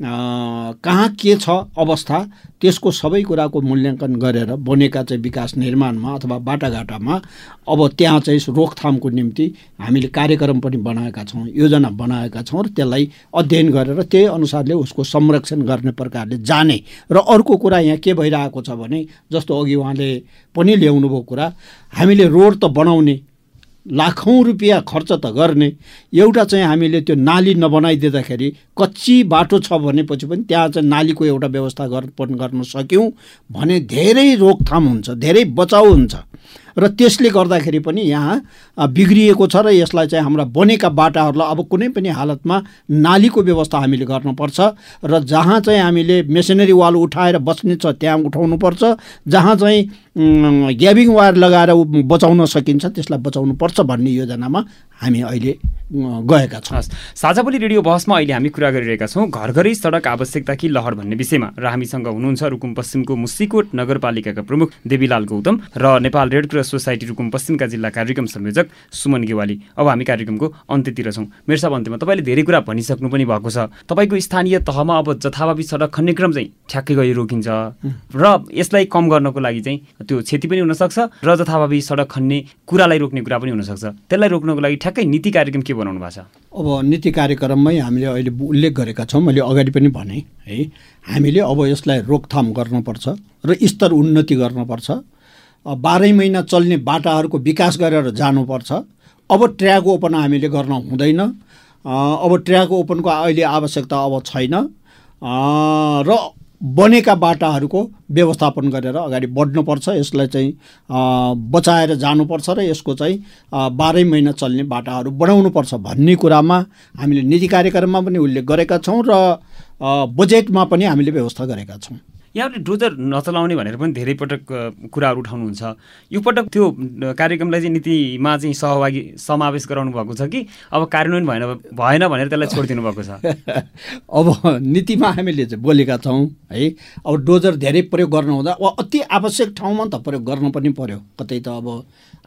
कहाँ के छ अवस्था त्यसको सबै कुराको मूल्याङ्कन गरेर बनेका चाहिँ विकास निर्माणमा अथवा बाटाघाटामा अब त्यहाँ चाहिँ रोकथामको निम्ति हामीले कार्यक्रम पनि बनाएका छौँ योजना बनाएका छौँ र त्यसलाई अध्ययन गरेर त्यही अनुसारले उसको संरक्षण गर्ने प्रकारले जाने र अर्को कुरा यहाँ के भइरहेको छ भने जस्तो अघि उहाँले पनि ल्याउनुभयो कुरा हामीले रोड त बनाउने लाखौँ रुपियाँ खर्च त गर्ने। एउटा चाहिँ हामीले त्यो नाली नबनाइदिँदाखेरि कच्ची बाटो छ भनेपछि पनि त्यहाँ चाहिँ नालीको एउटा व्यवस्था गर्न गर्न सक्यौँ भने धेरै रोकथाम हुन्छ धेरै बचाउ हुन्छ। र त्यसले गर्दाखेरि पनि यहाँ बिग्रिएको छ र यसलाई चाहिँ हाम्रा बनेका बाटाहरूलाई अब कुनै पनि हालतमा नालीको व्यवस्था हामीले गर्नुपर्छ र जहाँ चाहिँ हामीले मेसिनरी वाल उठाएर बस्ने छ त्यहाँ उठाउनुपर्छ। जहाँ चाहिँ ग्याबिङ वायर लगाएर बचाउन सकिन्छ त्यसलाई बचाउनु पर्छ भन्ने योजनामा हामी अहिले गएका छौँ। साझाबोली रेडियो बहसमा अहिले हामी कुरा गरिरहेका छौँ घर घरै सडक आवश्यकता कि लहर भन्ने विषयमा। र हामीसँग हुनुहुन्छ रुकुम पश्चिमको मुसिकोट नगरपालिकाका प्रमुख देवीलाल गौतम र Nepal Red Cross Society Rukum पश्चिमका जिल्ला कार्यक्रम संयोजक सुमन गेवाली। अब हामी कार्यक्रमको अन्त्यतिर छौँ। मेरो सब अन्त्यमा तपाईँले धेरै कुरा भनिसक्नु पनि भएको छ। तपाईँको स्थानीय तहमा अब जथाभावी सडक खन्ने क्रम चाहिँ ठ्याक्कै गरी रोकिन्छ। र यसलाई कम गर्नको लागि चाहिँ त्यो क्षति पनि हुनसक्छ र जथाभावी सडक खन्ने कुरालाई रोक्ने कुरा पनि हुनसक्छ। त्यसलाई रोक्नको लागि ठ्याक्कै नीति कार्यक्रम के बनाउनु भएको छ? अब नीति कार्यक्रममै हामीले अहिले उल्लेख गरेका छौँ। मैले अगाडि पनि भने है हामीले अब यसलाई रोकथाम गर्नुपर्छ र स्तर उन्नति गर्नुपर्छ। बाह्रै महिना चल्ने बाटाहरूको विकास गरेर जानुपर्छ। अब ट्र्याक ओपन हामीले गर्न हुँदैन। अब ट्र्याक ओपनको अहिले आवश्यकता अब छैन। र बनेका बाटाहरूको व्यवस्थापन गरेर अगाडि बढ्नुपर्छ। यसलाई चाहिँ बचाएर जानुपर्छ र यसको चाहिँ बाह्रै महिना चल्ने बाटाहरू बनाउनुपर्छ भन्ने कुरामा हामीले नीति कार्यक्रममा पनि उल्लेख गरेका छौँ र बजेटमा पनि हामीले व्यवस्था गरेका छौँ। यहाँले डोजर नचलाउने भनेर पनि धेरै पटक कुराहरू उठाउनुहुन्छ। यो पटक त्यो कार्यक्रमलाई चाहिँ नीतिमा चाहिँ सहभागी समावेश गराउनु भएको छ कि? अब कार्यान्वयन भएन भएन भनेर त्यसलाई छोडिदिनु भएको छ? अब नीतिमा हामीले बोलेका छौँ है? अब डोजर धेरै प्रयोग गर्नु हुँदा अब अति आवश्यक ठाउँमा त प्रयोग गर्नु पनि पर्यो। कतै त अब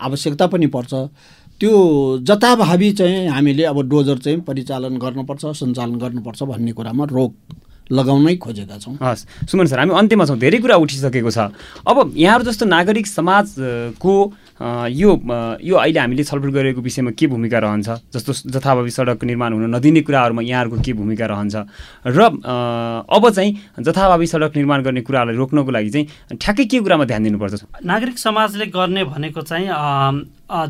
आवश्यकता पनि पर्छ। त्यो जताभावी चाहिँ हामीले अब डोजर चाहिँ परिचालन गर्नुपर्छ सञ्चालन गर्नुपर्छ भन्ने कुरामा रोक लगाउनै खोजेका छौँ। हस् सुमन सर हामी अन्त्यमा छौँ। धेरै कुरा उठिसकेको छ। अब यहाँहरू जस्तो नागरिक समाजको यो यो अहिले हामीले छलफल गरेको विषयमा के भूमिका रहन्छ? जस्तो जथाभावी सडक निर्माण हुन नदिने कुराहरूमा यहाँहरूको के भूमिका रहन्छ? र अब चाहिँ जथाभावी सडक निर्माण गर्ने कुराहरूलाई रोक्नको लागि चाहिँ ठ्याक्कै के कुरामा ध्यान दिनुपर्छ? नागरिक समाजले गर्ने भनेको चाहिँ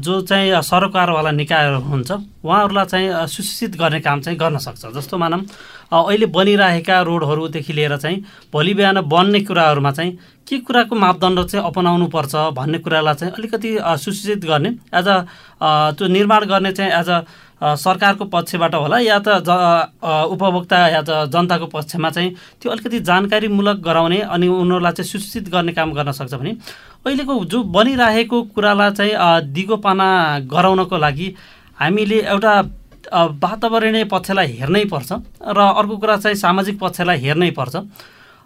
जो चाहिँ सरकारवाला निकायहरू हुन्छ उहाँहरूलाई चाहिँ सुशिक्षित गर्ने काम चाहिँ गर्न सक्छ। जस्तो मानौँ अहिले बनिरहेका रोडहरूदेखि लिएर चाहिँ भोलि बिहान बन्ने कुराहरूमा चाहिँ के कुराको मापदण्ड चाहिँ अपनाउनु पर्छ भन्ने कुरालाई चाहिँ अलिकति सुसूचित गर्ने एज अ त्यो निर्माण गर्ने चाहिँ एज अ सरकारको पक्षबाट होला या त ज उपभोक्ता या त जनताको पक्षमा चाहिँ त्यो अलिकति जानकारीमूलक गराउने अनि उनीहरूलाई चाहिँ सुसूचित गर्ने काम गर्न सक्छ भने अहिलेको जो बनिरहेको कुरालाई चाहिँ दिगोपाना गराउनको लागि हामीले एउटा वातावरणीय पक्षलाई हेर्नै पर्छ र अर्को कुरा चाहिँ सामाजिक पक्षलाई हेर्नै पर्छ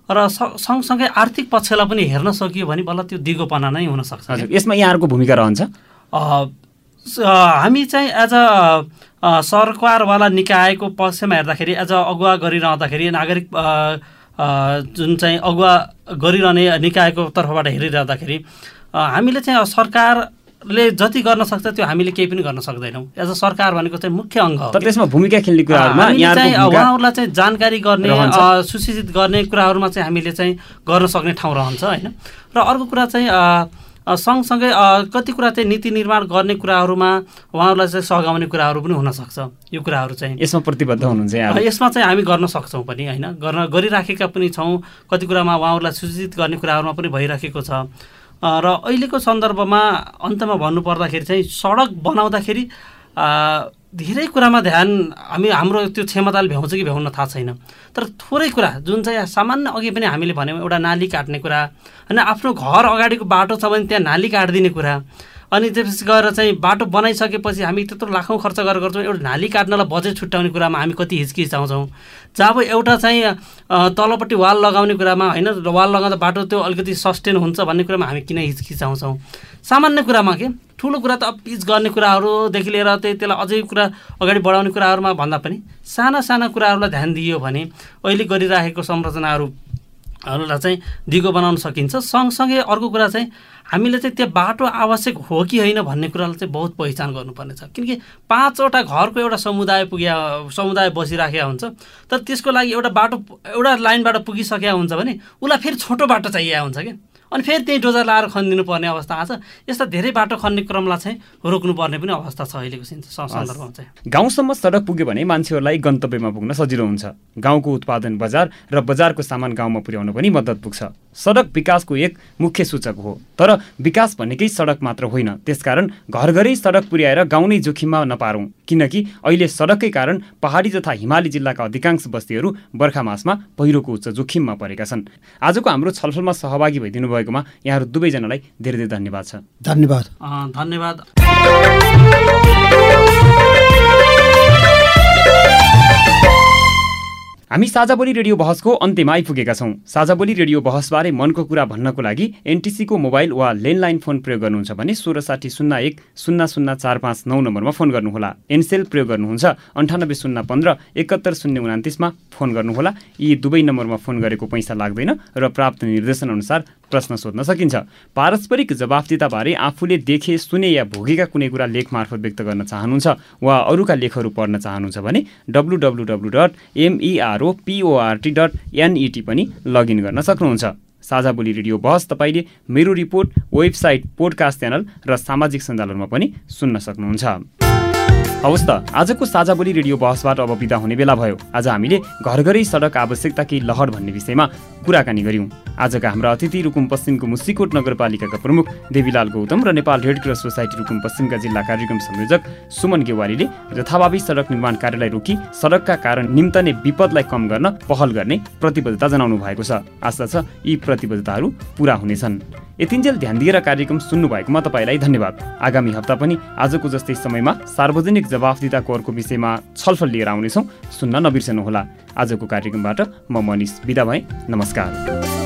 र सँगसँगै आर्थिक पक्षलाई पनि हेर्न सकियो भने बल्ल त्यो दिगोपना नै हुनसक्छ यसमा यहाँहरूको भूमिका रहन्छ? हामी चाहिँ एज अ सरकारवाला निकायको पक्षमा हेर्दाखेरि एज अ अगुवा गरिरहँदाखेरि नागरिक जुन चाहिँ अगुवा गरिरहने निकायको तर्फबाट हेरिरहँदाखेरि हामीले चाहिँ सरकार ले जति गर्न सक्छ त्यो हामीले केही पनि गर्न सक्दैनौँ। एज अ सरकार भनेको चाहिँ मुख्य अङ्ग हो। त्यसमा भूमिका खेल्ने कुराहरूमा चाहिँ उहाँहरूलाई चाहिँ जानकारी गर्ने सुसूचित गर्ने कुराहरूमा चाहिँ हामीले चाहिँ गर्न सक्ने ठाउँ रहन्छ होइन? र अर्को कुरा चाहिँ सँगसँगै कति कुरा चाहिँ नीति निर्माण गर्ने कुराहरूमा उहाँहरूलाई चाहिँ सघाउने कुराहरू पनि हुनसक्छ यो कुराहरू चाहिँ यसमा प्रतिबद्ध हुनुहुन्छ यसमा चाहिँ हामी गर्न सक्छौँ पनि होइन? गर्न गरिराखेका पनि छौँ। कति कुरामा उहाँहरूलाई सूचित गर्ने कुराहरूमा पनि भइराखेको छ। र अहिलेको सन्दर्भमा अन्तमा भन्नुपर्दाखेरि चाहिँ सडक बनाउँदाखेरि धेरै कुरामा ध्यान हामी हाम्रो त्यो क्षमताले भ्याउँछ कि भ्याउन थाहा छैन। तर थोरै कुरा जुन चाहिँ सामान्य अघि पनि हामीले भन्यौँ एउटा नाली काट्ने कुरा होइन आफ्नो घर अगाडिको बाटो छ भने त्यहाँ नाली काटिदिने कुरा अनि त्यसपछि गएर चाहिँ बाटो बनाइसकेपछि हामी त्यत्रो लाखौँ खर्च गरेर गर्छौँ। एउटा नाली काट्नलाई बजेट छुट्याउने कुरामा हामी कति हिचकिचाउँछौँ जब एउटा चाहिँ तलपट्टि वाल लगाउने कुरामा होइन वाल लगाउँदा बाटो त्यो अलिकति सस्टेन हुन्छ भन्ने कुरामा हामी किन हिचकिचाउँछौँ सामान्य कुरामा के? ठुलो कुरा त पिच गर्ने कुराहरूदेखि लिएर त्यही त्यसलाई अझै कुरा अगाडि बढाउने कुराहरूमा भन्दा पनि साना साना कुराहरूलाई ध्यान दियो भने अहिले गरिराखेको संरचनाहरूहरूलाई चाहिँ दिगो बनाउन सकिन्छ। सँगसँगै अर्को कुरा चाहिँ हामीले चाहिँ त्यो बाटो आवश्यक हो कि होइन भन्ने कुरालाई चाहिँ बहुत पहिचान गर्नुपर्ने छ। किनकि पाँचवटा घरको एउटा समुदाय पुग्या समुदाय बसिराखेका हुन्छ। तर त्यसको लागि एउटा बाटो एउटा लाइनबाट पुगिसकेका हुन्छ भने उसलाई फेरि छोटो बाटो चाहिएको हुन्छ क्या। अनि फेरि त्यही डोजर लाएर खनिदिनु पर्ने अवस्था आएको छ। यस्ता धेरै बाटो खन्ने क्रमलाई चाहिँ रोक्नुपर्ने पनि अवस्था छ अहिलेको सन्दर्भमा चाहिँ। गाउँसम्म सडक पुग्यो भने मान्छेहरूलाई गन्तव्यमा पुग्न सजिलो हुन्छ। गाउँको उत्पादन बजार र बजारको सामान गाउँमा पुर्याउन पनि मद्दत पुग्छ। सडक विकासको एक मुख्य सूचक हो। तर विकास भनेकै सडक मात्र होइन। त्यसकारण घर घरै सडक पुर्याएर गाउँ नै जोखिममा नपारौँ। किनकि अहिले सडककै कारण पहाडी तथा हिमाली जिल्लाका अधिकांश बस्तीहरू बर्खा मासमा पहिरोको उच्च जोखिममा परेका छन्। आजको हाम्रो छलफलमा सहभागी भइदिनु भएकोमा यहाँहरू दुवैजनालाई धेरै धेरै धन्यवाद छ। धन्यवाद। धन्यवाद। हामी साझाबोली रेडियो बहसको अन्त्यमा आइपुगेका छौँ। साझाबोली रेडियो बहसबारे मनको कुरा भन्नको लागि एनटिसीको मोबाइल वा ल्यान्डलाइन फोन प्रयोग गर्नुहुन्छ भने सोह्र साठी शून्य एक शून्य शून्य चार पाँच नौ नम्बरमा फोन गर्नुहोला। एनसेल प्रयोग गर्नुहुन्छ। अन्ठानब्बे शून्य पन्ध्र एकहत्तर शून्य उनातिसमा फोन गर्नुहोला। यी दुवै नम्बरमा फोन गरेको पैसा लाग्दैन र प्राप्त निर्देशनअनुसार प्रश्न सोध्न सकिन्छ। पारस्परिक जवाफदिताबारे आफूले देखे सुने या भोगेका कुनै कुरा लेख मार्फत व्यक्त गर्न चाहनुहुन्छ वा अरूका लेखहरू पढ्न चाहनुहुन्छ भने W W W dot M E R O P O R T dot N E T पनि लगइन गर्न सक्नुहुन्छ। साझा बोली रेडियो बहस तपाईँले मेरो रिपोर्ट वेबसाइट पोडकास्ट च्यानल र सामाजिक सञ्जालहरूमा पनि सुन्न सक्नुहुन्छ। हवस् त आजको साझा बोली रेडियो बहसबाट अब बिदा हुने बेला भयो। आज हामीले घर घरै सडक आवश्यकता केही लहर भन्ने विषयमा कुराकानी गऱ्यौँ आजका हाम्रा अतिथि रुकुम पश्चिमको मुसिकोट नगरपालिकाका प्रमुख देवीलाल गौतम र Nepal Red Cross Society Rukum पश्चिमका जिल्ला कार्यक्रम संयोजक सुमन गेवालीले जथाभावी सडक निर्माण कार्यलाई रोकी सडकका कारण निम्तने विपदलाई कम गर्न पहल गर्ने प्रतिबद्धता जनाउनु भएको छ। आशा छ यी प्रतिबद्धताहरू पुरा हुनेछन्। यतिन्जेल ध्यान दिएर कार्यक्रम सुन्नुभएकोमा तपाईँलाई धन्यवाद। आगामी हप्ता पनि आजको जस्तै समयमा सार्वजनिक जवाफदिता करको विषयमा छलफल लिएर आउनेछौँ। सुन्न नबिर्सनुहोला। आजको कार्यक्रमबाट म मनिष बिदा भएँ नमस्कार।